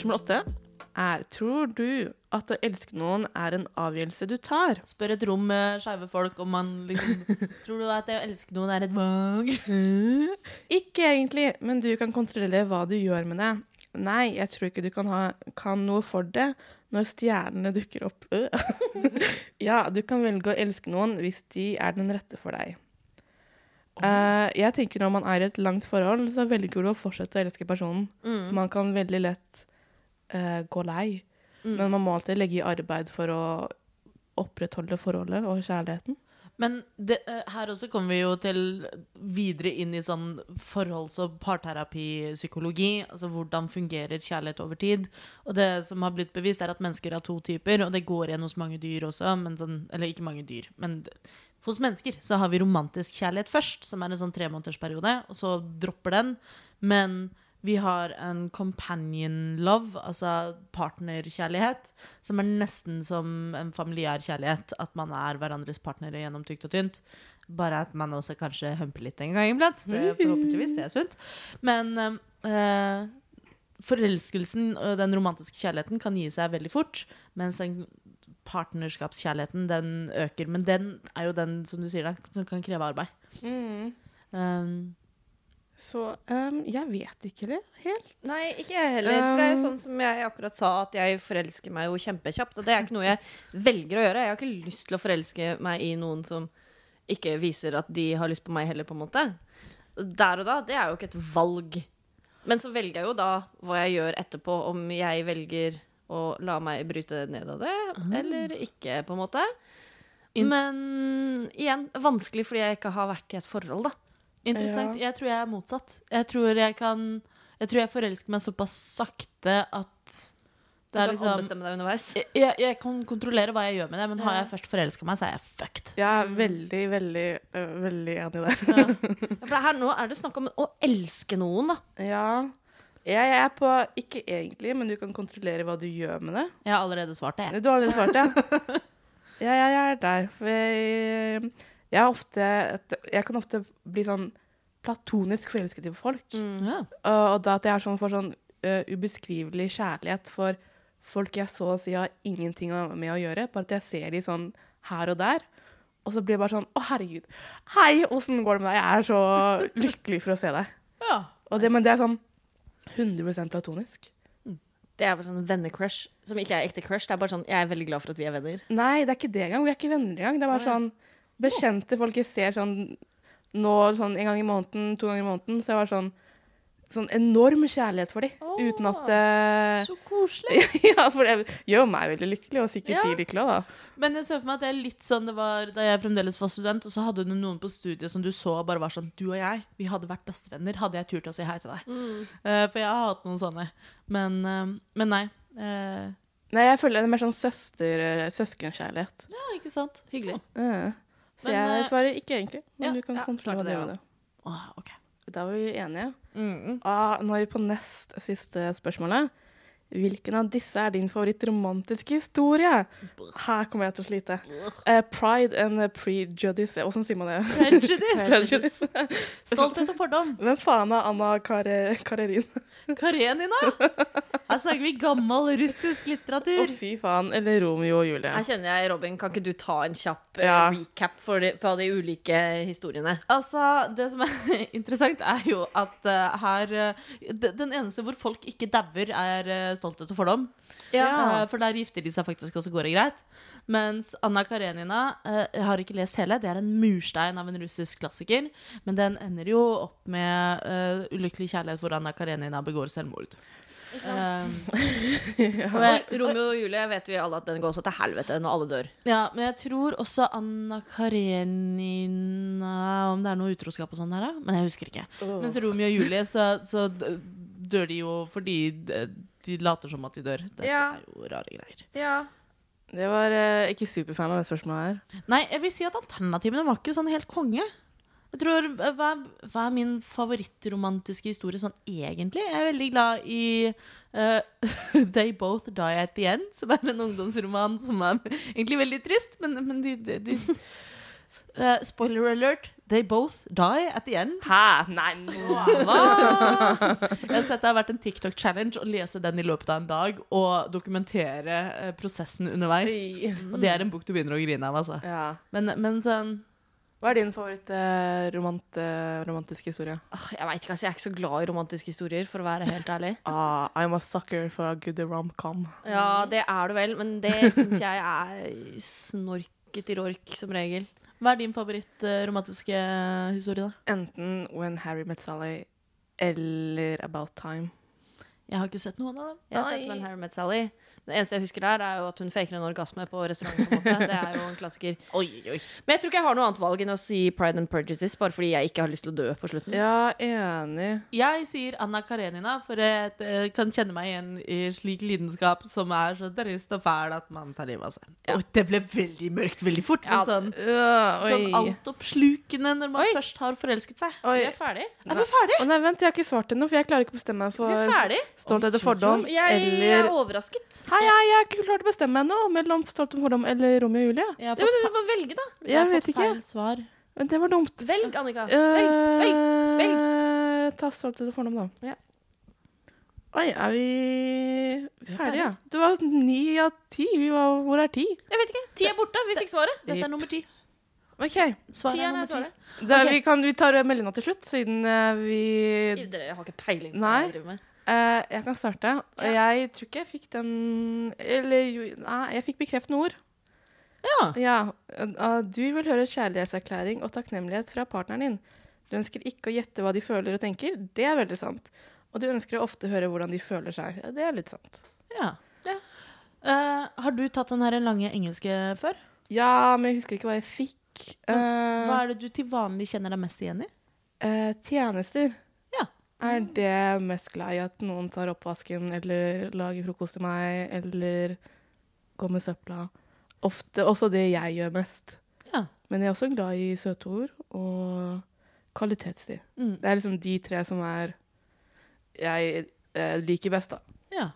Spørsmål åtte er Tror du at å elske noen er en avgjørelse du tar?
Spør et rom med skeive folk om man liksom <laughs> Tror du at det å elske noen er et valg? <laughs>
Ikke egentlig, men du kan kontrollere hva du gjør med det. Nei, jeg tror ikke du kan, ha, kan noe for det når stjernene dukker opp. <laughs> ja, du kan velge å elske noen hvis de er den rette for deg. Uh, jeg tenker Når man er i et langt forhold, så velger du å fortsette å elske personen. Man kan veldig lett eh, gå lei, men man må alltid legge i arbeid for å opprettholde forholdet og kjærligheten.
Men det, eh, her også kommer vi jo til videre inn i sånn forholds- og parterapipsykologi. Altså hvordan fungerer kjærlighet over tid. Og det som har blitt bevist, er at mennesker har to typer, og det går igjen hos mange dyr også. Men sånn, eller ikke mange dyr, men hos mennesker så har vi romantisk kjærlighet først, som er en sånn tremånedersperiode, og så dropper den. Men vi har en companion love, altså partnerkjærlighet, som er nesten som en familiær kjærlighet. At man er hverandres partnere gjennom tykt og tynt. Bare at man også kanskje humper litt en gang iblant. Det er forhåpentligvis det er sunt. Men eh, forelskelsen og den romantiske kjærligheten kan gi seg veldig fort. Mens den partnerskapskjærligheten, den øker. Men den er jo den, som du sier, da, som kan kreve arbeid. Um,
Så um, jeg vet ikke det helt.
Nei, ikke jeg heller. For det er jo sånn som jeg akkurat sa, at jeg forelsker meg jo kjempekjapt. Og det er ikke noe jeg velger å gjøre. Jeg har ikke lyst til å forelske meg i noen som ikke viser at de har lyst på meg heller, på en måte. Der og da, det er jo ikke et valg. Men så velger jeg jo da hva jeg gjør etterpå, om jeg velger å la meg bryte ned av det, eller ikke, på en måte. Men igjen, vanskelig fordi jeg ikke har vært i et forhold, da.
Interessant. Jeg tror jeg er motsatt. Jeg tror jeg kan Jeg tror jeg forelsker meg såpass sakte at
Du
er
kan
liksom
ombestemme deg underveis.
jeg, jeg kan kontrollere hva jeg gjør med det, men har jeg først forelska meg, så er jeg fucked.
Jeg er veldig, veldig, uh, veldig enig der. <laughs>
Ja, for her nå er det snakk om å elske noen, da.
Ja. Jeg er på Ikke egentlig, men du kan kontrollere hva du gjør med det.
Jeg har allerede svart det. jeg.
Du har allerede svart, det? <laughs> Ja, ja, jeg er der. For jeg, jeg, er ofte, jeg kan ofte bli sånn platonisk forelsket i folk.
Ja.
Og, og da at jeg er sånn for sånn uh, ubeskrivelig kjærlighet for folk jeg så å si har ingenting med å gjøre, bare at jeg ser de sånn her og der. Og så blir jeg bare sånn Å, herregud. Hei, åssen går det med deg? Jeg er så lykkelig for å se deg.
Ja.
Og det, men det er sånn 100% platonisk.
Det er bare sånn vennecrush, som ikke er ekte crush. Det er bare sånn, Jeg er veldig glad for at vi er venner.
Nei, det er ikke det engang. Vi er ikke venner engang. Det er bare sånn bekjente folk jeg ser sånn nå sånn en gang i måneden, to ganger i måneden. Så jeg var sånn sånn enorm kjærlighet for dem, uten at det
Så koselig. <laughs>
Ja, for det gjør meg veldig lykkelig, og sikkert
Ja.
de lykkelig òg, da.
Men jeg ser for meg at det er litt sånn det var da jeg fremdeles var student, og så hadde du noen på studiet som du så og bare var sånn Du og jeg, vi hadde vært bestevenner. Hadde jeg turt å si hei til deg? Eh, for jeg har hatt noen sånne. Men, uh, men nei. Eh,
Nei, jeg føler det er mer sånn søster, søskenkjærlighet.
ja, ikke sant?
Hyggelig.
Eh, Så
Men,
jeg
eh,
svarer ikke egentlig, men
ja,
du kan
ja,
kontre hva
svarte det,
med det. Da var vi enige.
Mm.
Ah, nå er vi på nest siste spørsmålet. Hvilken av disse er din favorittromantiske historie? Her kommer jeg til å slite. Uh, pride and prejudice. Hvordan sier man det?
Prejudice.
Prejudice.
Stolthet og fordom.
Hvem faen er Anna Kare Karerin?
Karenina. Her snakker vi gammel russisk
Å,
oh,
fy faen. Eller Romeo og Julie.
Her kjenner jeg, Robin, kan ikke du ta en kjapp eh,
Ja.
recap for de, på de ulike historiene?
Altså, Det som er <laughs> interessant, er jo at uh, her uh, Den eneste hvor folk ikke dauer, er stolthet og fordom.
Ja.
Eh, for der gifter de seg faktisk, og så går det greit. Mens Anna Karenina eh, Jeg har ikke lest hele. Det er en murstein av en russisk klassiker. Men den ender jo opp med uh, ulykkelig kjærlighet hvor Anna Karenina begår selvmord. Um, <laughs>
ja. Romeo og Julie vet vi alle at den går også til helvete når alle dør.
ja, men jeg tror også Anna Karenina Om det er noe utroskap og sånn her, da. Men jeg husker ikke. Mens Romeo og Julie, så, så dør de jo fordi de, later som at de dør. Dette
Ja.
er jo rare greier.
Ja.
Det var eh, ikke superfan av det spørsmålet her.
Nei, jeg vil si at alternativene var ikke sånn helt konge. Jeg tror, eh, hva, hva er min favorittromantiske historie sånn egentlig? Jeg er veldig glad i uh, <laughs> They Both Die At The End, som er en ungdomsroman som er <laughs> egentlig veldig trist, men, men de, de, de uh, <laughs> Spoiler alert, they both die at the end.
Hæ? Nei, hva?
Jeg har sett det har vært en TikTok-challenge å lese den i løpet av en dag og dokumentere eh, prosessen underveis. Og det er en bok du begynner å grine av, altså.
Ja.
Men, men sånn
Hva er din favoritt-romantiske historie?
Jeg vet ikke, altså, jeg er ikke så glad i romantiske historier, for å være helt ærlig. <laughs>
Ah, I'm a sucker for a good rom-com.
Ja, det er du vel, men det syns jeg er snorket i rork, som regel.
Hva er din favorittromantiske historie, da?
Enten When Harry Met Sally eller About Time.
Jeg har ikke sett noen av dem.
Jeg har sett When Harry Met Sally. Det eneste jeg husker der, er jo at hun faker en orgasme på restauranten. på. Det er jo en klassiker. <laughs> Men jeg tror ikke jeg har noe annet valg enn å si Pride and Prejudice, bare fordi jeg ikke har lyst til å dø på slutten.
Ja, enig.
Jeg sier Anna Karenina, for jeg kan kjenne meg igjen i slik lidenskap som er så trist og fæl at man tar livet av seg.
Ja.
Oi, det ble veldig mørkt veldig fort.
Ja,
sånn,
Uh,
sånn altoppslukende når man
Oi.
først har forelsket seg.
Oi.
Vi er ferdig.
Er vi ferdig?
Å nei, vent, jeg har ikke svart ennå, for jeg klarer ikke å bestemme meg
Vi er ferdig.
Stolthet og fordom
Jeg er
eller
overrasket.
Hei, hei, jeg har ikke klart å bestemme meg ennå mellom stolthet og fordom eller Romeo og Julie.
Jeg
du må velge, da.
jeg har
Jeg vet
fått
ikke.
feil svar.
Men det var dumt.
Velg, Annika. Velg. velg, velg.
Eh, Ta stolthet og fordom, da.
Ja.
Oi, er vi ferdige? Ja? Det var ni av ti. Vi var, hvor er ti?
Jeg vet ikke. Ti er borte. Vi fikk svaret.
Dette er nummer ti.
OK.
Svaret er
er
nummer ti.
svaret.
Da,
Ok.
vi, kan, vi tar meldinga til slutt, siden eh, vi
Dere har ikke peiling på hva
Nei.
driver med.
Eh, jeg kan starte. Ja. jeg tror ikke jeg fikk den Eller jo, nei, jeg fikk bekreftende ord.
Ja.
Ja. Uh, du vil høre kjærlighetserklæring og takknemlighet fra partneren din. Du ønsker ikke å gjette hva de føler og tenker. Det er veldig sant. Og du ønsker å ofte høre hvordan de føler seg. Ja, det er litt sant.
ja. Eh, har du tatt den her lange engelske før?
Ja, men jeg husker ikke hva jeg fikk.
Hva er det du til vanlig kjenner deg mest igjen i?
tjenester. Er det mest glad i at noen tar oppvasken, eller lager frokost til meg, eller går med søpla? Ofte også det jeg gjør mest.
Ja.
Men jeg er også glad i søte ord og kvalitetstid.
Mm.
Det er liksom de tre som er jeg eh, liker best, da.
Ja.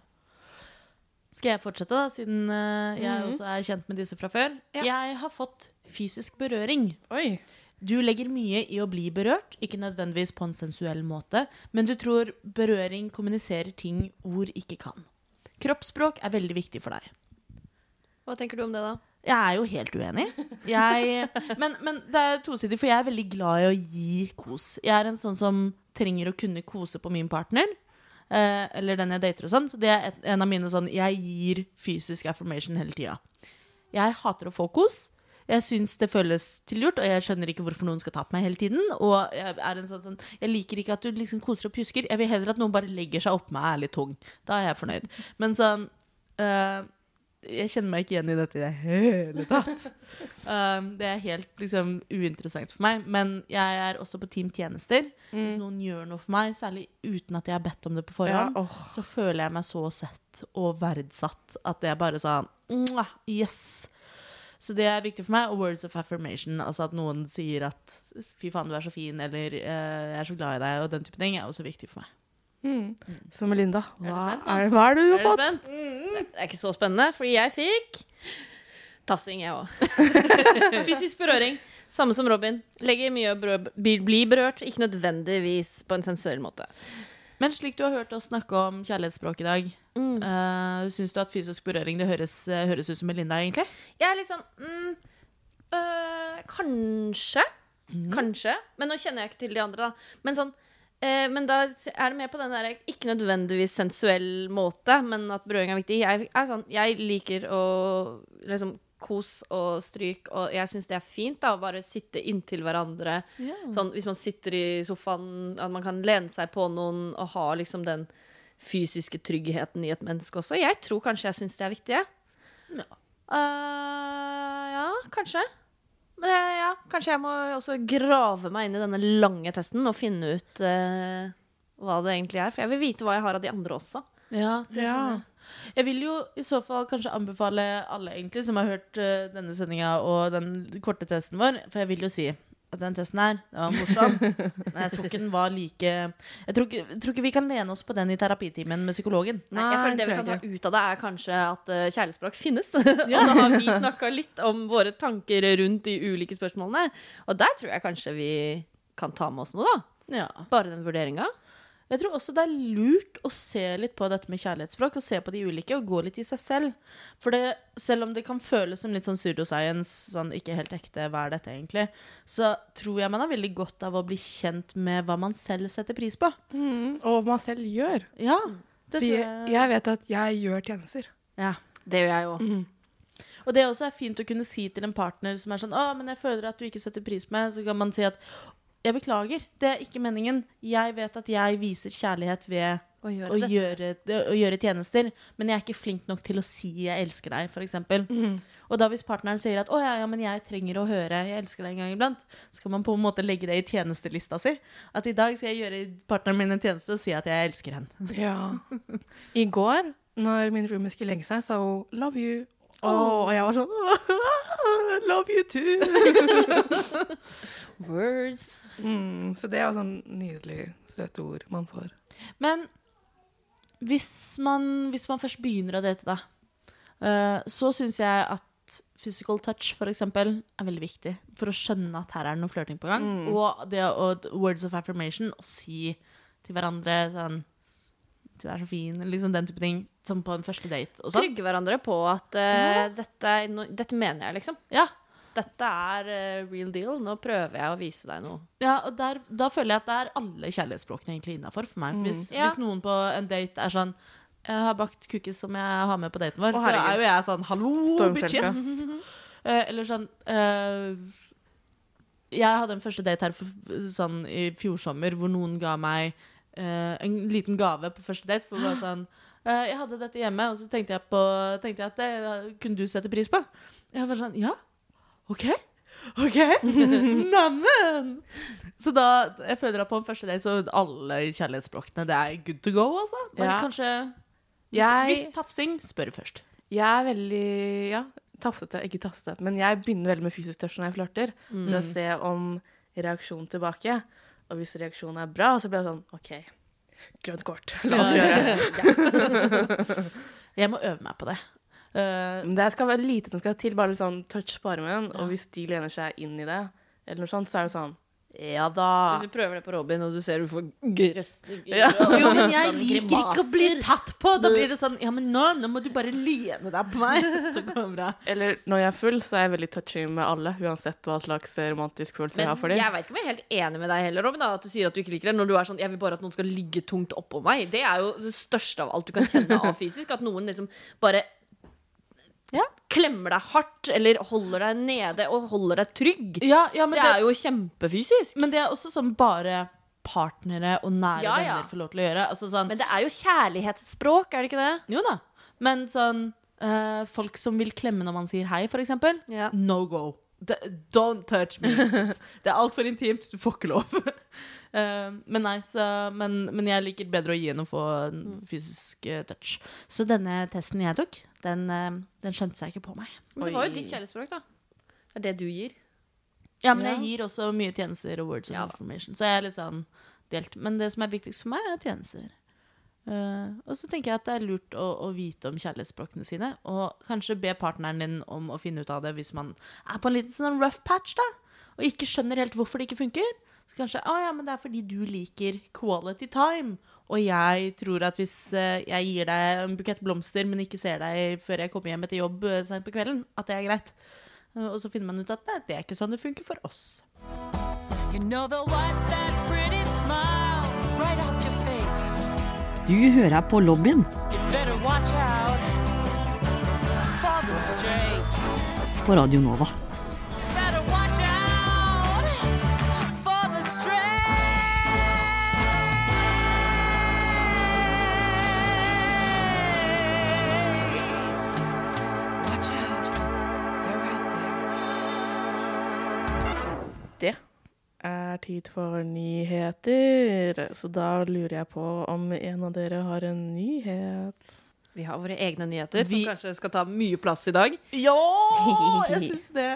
Skal jeg fortsette, da, siden eh, jeg
-hmm.
også er kjent med disse fra før?
Ja.
Jeg har fått fysisk berøring.
Oi.
Du legger mye i å bli berørt, ikke nødvendigvis på en sensuell måte, men du tror berøring kommuniserer ting ord ikke kan. Kroppsspråk er veldig viktig for deg.
Hva tenker du om det, da?
Jeg er jo helt uenig. Jeg, men, men det er tosidig, for jeg er veldig glad i å gi kos. Jeg er en sånn som trenger å kunne kose på min partner. Eh, eller den jeg dater og sånn. Så det er et, en av mine sånn Jeg gir fysisk affirmation hele tida. Jeg hater å få kos. Jeg syns det føles tilgjort, og jeg skjønner ikke hvorfor noen skal ta på meg hele tiden. Og jeg er en sånn, sånn Jeg liker ikke at du liksom koser og pjusker. Jeg vil heller at noen bare legger seg oppå meg og er litt tung. Da er jeg fornøyd. Men sånn eh, Jeg kjenner meg ikke igjen i dette i det hele tatt. Um, <laughs> det er helt liksom uinteressant for meg. Men jeg er også på Team Tjenester. Hvis noen gjør noe for meg, særlig uten at jeg har bedt om det på
Ja,
forhånd, så føler jeg meg så sett og verdsatt at det er bare sånn Yes! Så det er viktig for meg. Og words of affirmation. Altså at noen sier at 'fy faen, du er så fin', eller eh, 'jeg er så glad i deg', og den type ting, er også viktig for meg.
Mm. Så Melinda, hva er, hva er det du har fått?
spent? Det er ikke så spennende, fordi jeg fikk tafsing, jeg òg. <laughs> Fysisk berøring. Samme som Robin. Legger mye å berø- bli bli berørt, ikke nødvendigvis på en sensuell måte.
Men slik du har hørt oss snakke om kjærlighetsspråk i dag,
Mm.
uh, syns du at fysisk berøring det høres, eh, høres ut som Melinda, egentlig?
Jeg er litt sånn mm, øh, Kanskje. Kanskje. Men nå kjenner jeg ikke til de andre, da. Men sånn eh, men da er det mer på den der ikke nødvendigvis sensuell måte, men at berøring er viktig. Jeg, er sånn, jeg liker å liksom kos og stryk, og jeg syns det er fint da, å bare sitte inntil hverandre. Sånn, hvis man sitter i sofaen, at man kan lene seg på noen og ha liksom den fysiske tryggheten i et menneske også. Jeg tror kanskje jeg syns det er viktig.
Ja.
Uh, ja, kanskje. Men jeg, ja, kanskje jeg må også grave meg inn i denne lange testen og finne ut uh, hva det egentlig er. For jeg vil vite hva jeg har av de andre også.
Ja, det
Ja.
skjønner jeg. Vil jo i så fall kanskje anbefale alle egentlig som har hørt uh, denne sendinga og den korte testen vår, for jeg vil jo si at den testen her, den var morsom, <laughs> men jeg tror ikke den var like Jeg tror ikke, jeg tror ikke vi kan lene oss på den i terapitimen med psykologen.
Nei, jeg føler Det vi kan ta ut av det, er kanskje at uh, kjærlighetsspråk finnes. <laughs> og da har vi snakka litt om våre tanker rundt de ulike spørsmålene. Og der tror jeg kanskje vi kan ta med oss noe, da.
Ja.
Bare den vurderinga.
Jeg tror også det er lurt å se litt på dette med kjærlighetsspråk, og se på de ulike, og gå litt i seg selv. For det, selv om det kan føles som litt sånn pseudoscience, sånn ikke helt ekte, hva er dette egentlig, så tror jeg man har veldig godt av å bli kjent med hva man selv setter pris på.
Mm, og hva man selv gjør.
Ja, det
For
tror
jeg,
jeg.
jeg vet at jeg gjør tjenester.
Ja.
Det gjør jeg jo.
Og det også er fint å kunne si til en partner som er sånn 'Å, men jeg føler at du ikke setter pris på meg', så kan man si at 'Jeg beklager, det er ikke meningen. Jeg vet at jeg viser kjærlighet ved
Å gjøre
å gjøre, å gjøre tjenester, men jeg er ikke flink nok til å si 'jeg elsker deg', f.eks. Og da hvis partneren sier at 'å ja, ja, men jeg trenger å høre 'jeg elsker deg' en gang iblant', så kan man på en måte legge det i tjenestelista si. At i dag skal jeg gjøre partneren min en tjeneste og si at jeg elsker henne.
Ja. <laughs> I går, når min roomie skulle legge seg, sa hun 'love you'. Og jeg var sånn <laughs> 'love you too'. <laughs>
Words.
Mm, så det er jo sånn nydelig søte ord man får.
Men hvis man, hvis man først begynner å date, da, uh, så syns jeg at physical touch, for eksempel, er veldig viktig for å skjønne at her er det noe flørting på gang. Og det å words of affirmation, å si til hverandre sånn Du er så fin, liksom den type ting, som på en første date og sånn.
Trygge hverandre på at eh, dette, no, dette mener jeg, liksom.
Ja,
Dette er uh, real deal. Nå prøver jeg å vise deg noe.
Ja, og der, da føler jeg at det er alle kjærlighetsspråkene egentlig innafor for meg. Hvis,
Ja.
hvis noen på en date er sånn Jeg har bakt cookies som jeg har med på daten vår,
Å,
så er jo jeg sånn Hallo, bitches! <laughs> Eh, eller sånn uh, Jeg hadde en første date her for, sånn i fjor sommer hvor noen ga meg eh, en liten gave på første date. For bare sånn eh, Jeg hadde dette hjemme, og så tenkte jeg, på, tenkte jeg at det kunne du sette pris på. Jeg var sånn Ja, OK. OK! <laughs> Neimen! Så da Jeg føler at på en første date så alle kjærlighetsspråkene det er good to go, altså. Men
Ja.
kanskje
Jeg-
hvis tafsing, spør først.
Jeg er veldig ja, tafsete, ikke tafsete, men jeg begynner veldig med fysisk touch når jeg flørter, for å se om reaksjon tilbake. Og hvis reaksjonen er bra, så blir det sånn OK, grønt kort. <laughs> La oss gjøre det. <laughs>
Jeg må øve meg på det. Eh,
det skal være lite som skal til, bare litt sånn touch på armen. Og hvis de lener seg inn i det, eller noe sånt, så er det sånn Ja da.
Hvis du prøver det på Robin, og du ser du får grøsser
Ja.
jo, men jeg
Sånn
liker ikke å bli tatt på. Da blir det sånn Ja, men nå, nå må du bare lene deg på meg. <laughs> Så går det bra.
Eller når jeg er full, så er jeg veldig touchy med alle, uansett hva slags romantisk følelse jeg har for dem.
jeg vet ikke om jeg er helt enig med deg heller, Robin, da, at du sier at du ikke liker det. Når du er sånn 'jeg vil bare at noen skal ligge tungt oppå meg'. Det er jo det største av alt du kan kjenne av <laughs> fysisk. At noen liksom bare
Ja.
klemmer deg hardt eller holder deg nede og holder deg trygg.
Ja, ja, men
det, er jo kjempefysisk.
Men det er også sånn bare partnere og nære venner får lov til å gjøre. Altså sånn,
Men det er jo kjærlighetsspråk, er det ikke det?
jo da. Men sånn øh, Folk som vil klemme når man sier hei, for eksempel. No go. Don't touch me. <laughs> det er altfor intimt. Du får ikke lov. Eh, men nei, så, men, men jeg liker bedre å gi enn å få en
Mm.
fysisk eh, touch. Så denne testen jeg tok, den, eh, den skjønte seg ikke på meg.
Men det var jo ditt kjærlighetsspråk, da. Det er det du gir.
Ja, men
Ja.
jeg gir også mye tjenester og words of
Ja
information. Så jeg er litt sånn delt. Men det som er viktigst for meg, er tjenester. Uh, og så tenker jeg at det er lurt å, å vite om kjærlighetsspråkene sine. Og kanskje be partneren din om å finne ut av det hvis man er på en liten sånn rough patch, da. Og ikke skjønner helt hvorfor det ikke funker. Så kanskje å ja, men det er fordi du liker quality time. Og jeg tror at hvis eh, jeg gir deg en bukett blomster, men ikke ser deg før jeg kommer hjem etter jobb uh, seint på kvelden, at det er greit. Eh, og så finner man ut at det er ikke sånn det funker for oss.
You know the one, that pretty smile right off your face.
Du hører på lobbyen
You better watch out for the straits.
på Radio Nova.
Tid for nyheter. Så da lurer jeg på om en av dere har en nyhet.
Vi har våre egne nyheter,
Vi-
som kanskje skal ta mye plass i dag.
Ja, jeg <laughs> syns det.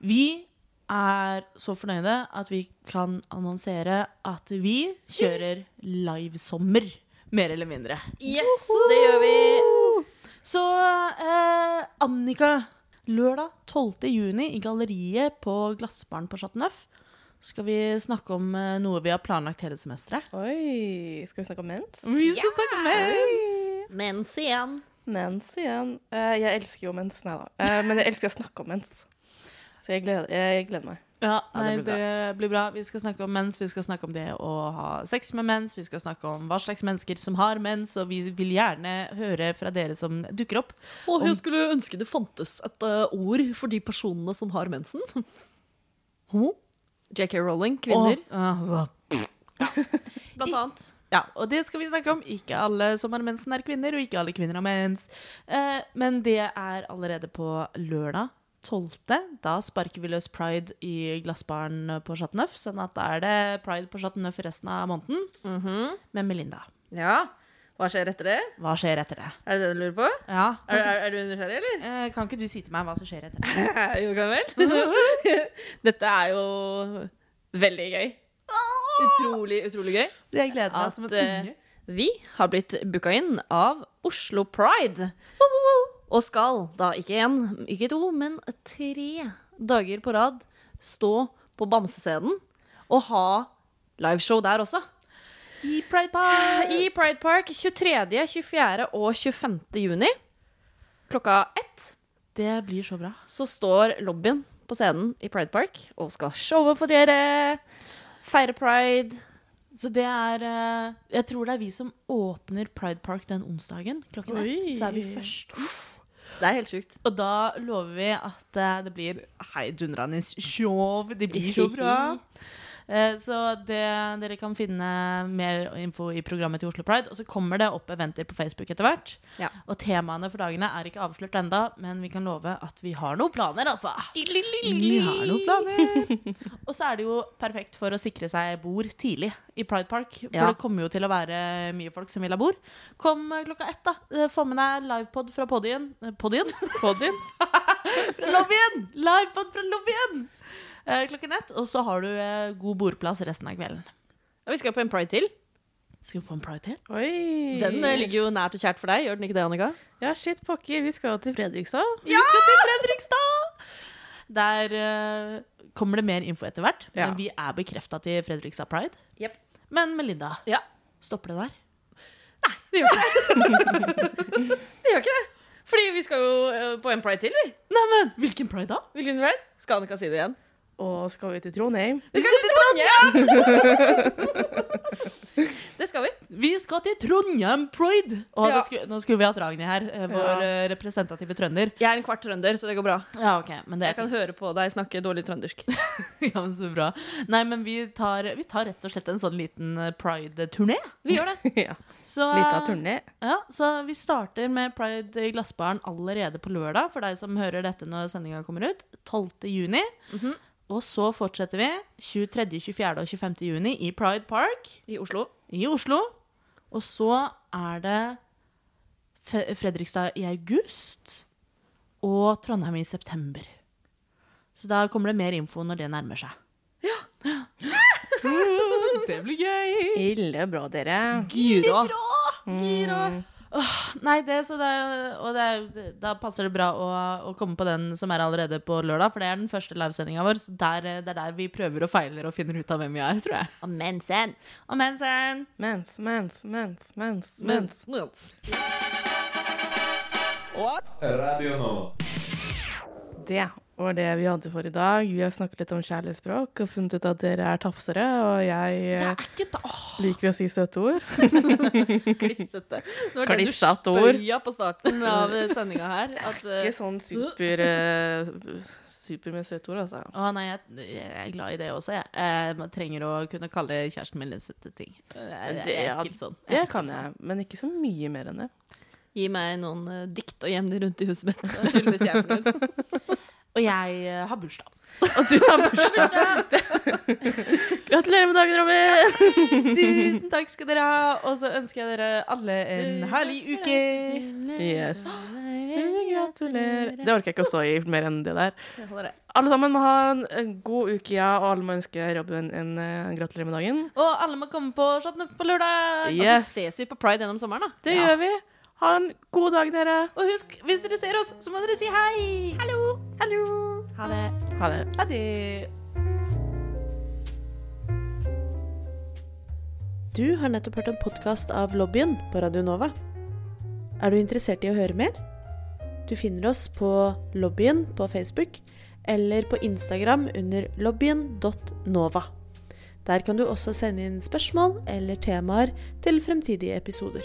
Vi er så fornøyde at vi kan annonsere at vi kjører livesommer, mer eller mindre.
Yes, det gjør vi.
Så eh, Annika, lørdag 12. juni i galleriet på Glassbaren på Chateau Neuf skal vi snakke om eh, noe vi har planlagt hele semesteret.
Oi, skal vi snakke om mens?
Vi skal snakke om mens!
Mens igjen.
Mens igjen. Eh, jeg elsker jo mens, nei da. Eh, men jeg elsker å snakke om mens. Så jeg gleder, jeg gleder meg.
Ja, nei,
det
det
blir
blir, bra. Vi skal snakke om mens, vi skal snakke om det å ha sex med mens, vi skal snakke om hva slags mennesker som har mens, og vi vil gjerne høre fra dere som dukker opp.
Og jeg skulle ønske det fantes et ord for de personene som har mensen. JK Rowling, kvinner, <laughs>
Og,
blant annet.
ja, og det skal vi snakke om. Ikke alle som har mensen, er kvinner, og ikke alle kvinner har mens. Eh, men det er allerede på lørdag. 12. Da sparker vi løs pride i glassbaren på Chateau Neuf. Sånn at da er det pride på Chateau Neuf resten av måneden med Melinda.
Ja. Hva skjer etter det?
Hva skjer etter det?
Er det det du lurer på?
Ja,
Er, er, er du nysgjerrig, eller?
eh, kan ikke du si til meg hva som skjer etter <laughs> det?
Jo, kan vel. <laughs> Dette er jo veldig gøy. Utrolig, utrolig gøy.
Jeg gleder meg
At,
som en
eh,
unge.
Vi har blitt booka inn av Oslo Pride. Og skal da ikke én, ikke to, men tre dager på rad stå på Bamsescenen og ha liveshow der også.
I Pride Park!
I Pride Park 23., 24. og 25. juni klokka ett
Det blir så bra.
så står lobbyen på scenen i Pride Park og skal showe for dere. Feire pride.
Så det er eh, Jeg tror det er vi som åpner Pride Park den onsdagen klokken ett. Så er vi først ut.
Det er helt sjukt.
Og da lover vi at eh, det blir heidundrende show. Det blir så bra. Eh, Så det, dere kan finne mer info i programmet til Oslo Pride. Og så kommer det opp eventer på Facebook etter hvert.
Ja.
Og temaene for dagene er ikke avslørt enda, men vi kan love at vi har noen planer, altså. Vi har noen planer. og så er det jo perfekt for å sikre seg bord tidlig i Pride Park. For
Ja.
det kommer jo til å være mye folk som vil ha bord. Kom eh, klokka ett, da. Eh, Få med deg livepod fra podien. Podien? Podien? <laughs> fra lobbyen! Livepod fra lobbyen! Eh, klokken ett. Og så har du eh, god bordplass resten av kvelden.
Og vi skal på en pride til.
Skal vi på en pride til?
Oi.
Den eh, ligger jo nært og kjært for deg. Gjør den ikke det, Annika?
Ja, shit, pokker. Vi skal jo til Fredrikstad.
Vi skal til Fredrikstad! Der eh, kommer det mer info etter hvert.
Ja.
Men vi er bekrefta til Fredrikstad Pride.
Yep.
Men Melinda,
Ja.
stopper det der?
Nei, Det gjør ikke det. <laughs> det gjør ikke det. Fordi vi skal jo på en pride til, vi.
Neimen, hvilken pride da?
Hvilken pride? Skal Annika si det igjen?
Og skal vi til Trondheim?
Vi skal til Trondheim! <laughs> det skal vi.
Vi skal til Trondheim Pride! Og
Ja.
det skulle, nå skulle vi hatt Ragnhild her, eh, vår ja. representative trønder.
Jeg er en kvart trønder, så det går bra.
Ja, ok, men det
Jeg kan høre på deg snakke dårlig trøndersk. <laughs>
Ja, men så bra. Nei, men vi tar, vi tar rett og slett en sånn liten eh, pride-turné.
Vi gjør det. <laughs>
ja.
Så,
turné.
Ja, så vi starter med Pride i Glassbaren allerede på lørdag, for deg som hører dette når sendinga kommer ut. 12. juni. Og så fortsetter vi 23., 24. og 25. juni i Pride Park
I Oslo.
i Oslo. Og så er det Fredrikstad i august og Trondheim i september. Så da kommer det mer info når det nærmer seg. Ja. <laughs> det blir gøy.
Ille bra, dere.
Gira.
Gira. Åh, nei, det, så det, og det, det, da passer det bra å, å komme på den som er allerede på lørdag, for det er den første livesendinga vår. Så der, det er der vi prøver og feiler og finner ut av hvem vi er, tror jeg.
Og mensen.
Og mensen.
Mens, mens, mens, mens, mens.
Mens.
Radio Nova.
Det var det vi hadde for i dag. Vi har snakket litt om kjærlighetsspråk og funnet ut at dere er tafsere, og jeg
Jeg
eh,
er ikke
liker å si søte ord. <laughs>
Klissete. Det var det du spøya på starten av <laughs> sendinga her. At, eh,
Ikke sånn super, eh, super med søte ord, altså.
Å, nei, jeg, jeg er glad i det også, jeg. Eh, man trenger å kunne kalle kjæresten min litt søte ting. Det, er,
Det,
er
ja,
sånn.
det
Jeg er ikke
kan
sånn.
jeg, men ikke så mye mer enn det.
Gi meg noen uh, dikt og gjem de rundt i huset mitt. Så er tydeligvis jeg fornøyd. <laughs>
Og jeg eh, har bursdag. <laughs>
Og du har bursdag! <laughs> Gratulerer med dagen, Robin! <laughs>
Tusen takk skal dere ha. Og så ønsker jeg dere alle en herlig uke.
Yes. Gratulerer. Det orker jeg ikke å stå i mer enn det der. Alle sammen må ha en, en god uke, ja, og alle må ønske Robin en, eh, gratulerer med dagen.
Og alle må komme på Chateau Neuf på lørdag.
Og så ses vi på Pride gjennom sommeren, da.
det gjør vi. Ha en god dag, dere.
Og husk, hvis dere ser oss, så må dere si hei. Hallo. Hallo. Ha det.
Ha det.
Ha det. Du har nettopp hørt en podkast av Lobbyen på Radio Nova. Er du interessert i å høre mer? Du finner oss på Lobbyen på Facebook eller på Instagram under lobbyen.nova. Der kan du også sende inn spørsmål eller temaer til fremtidige episoder.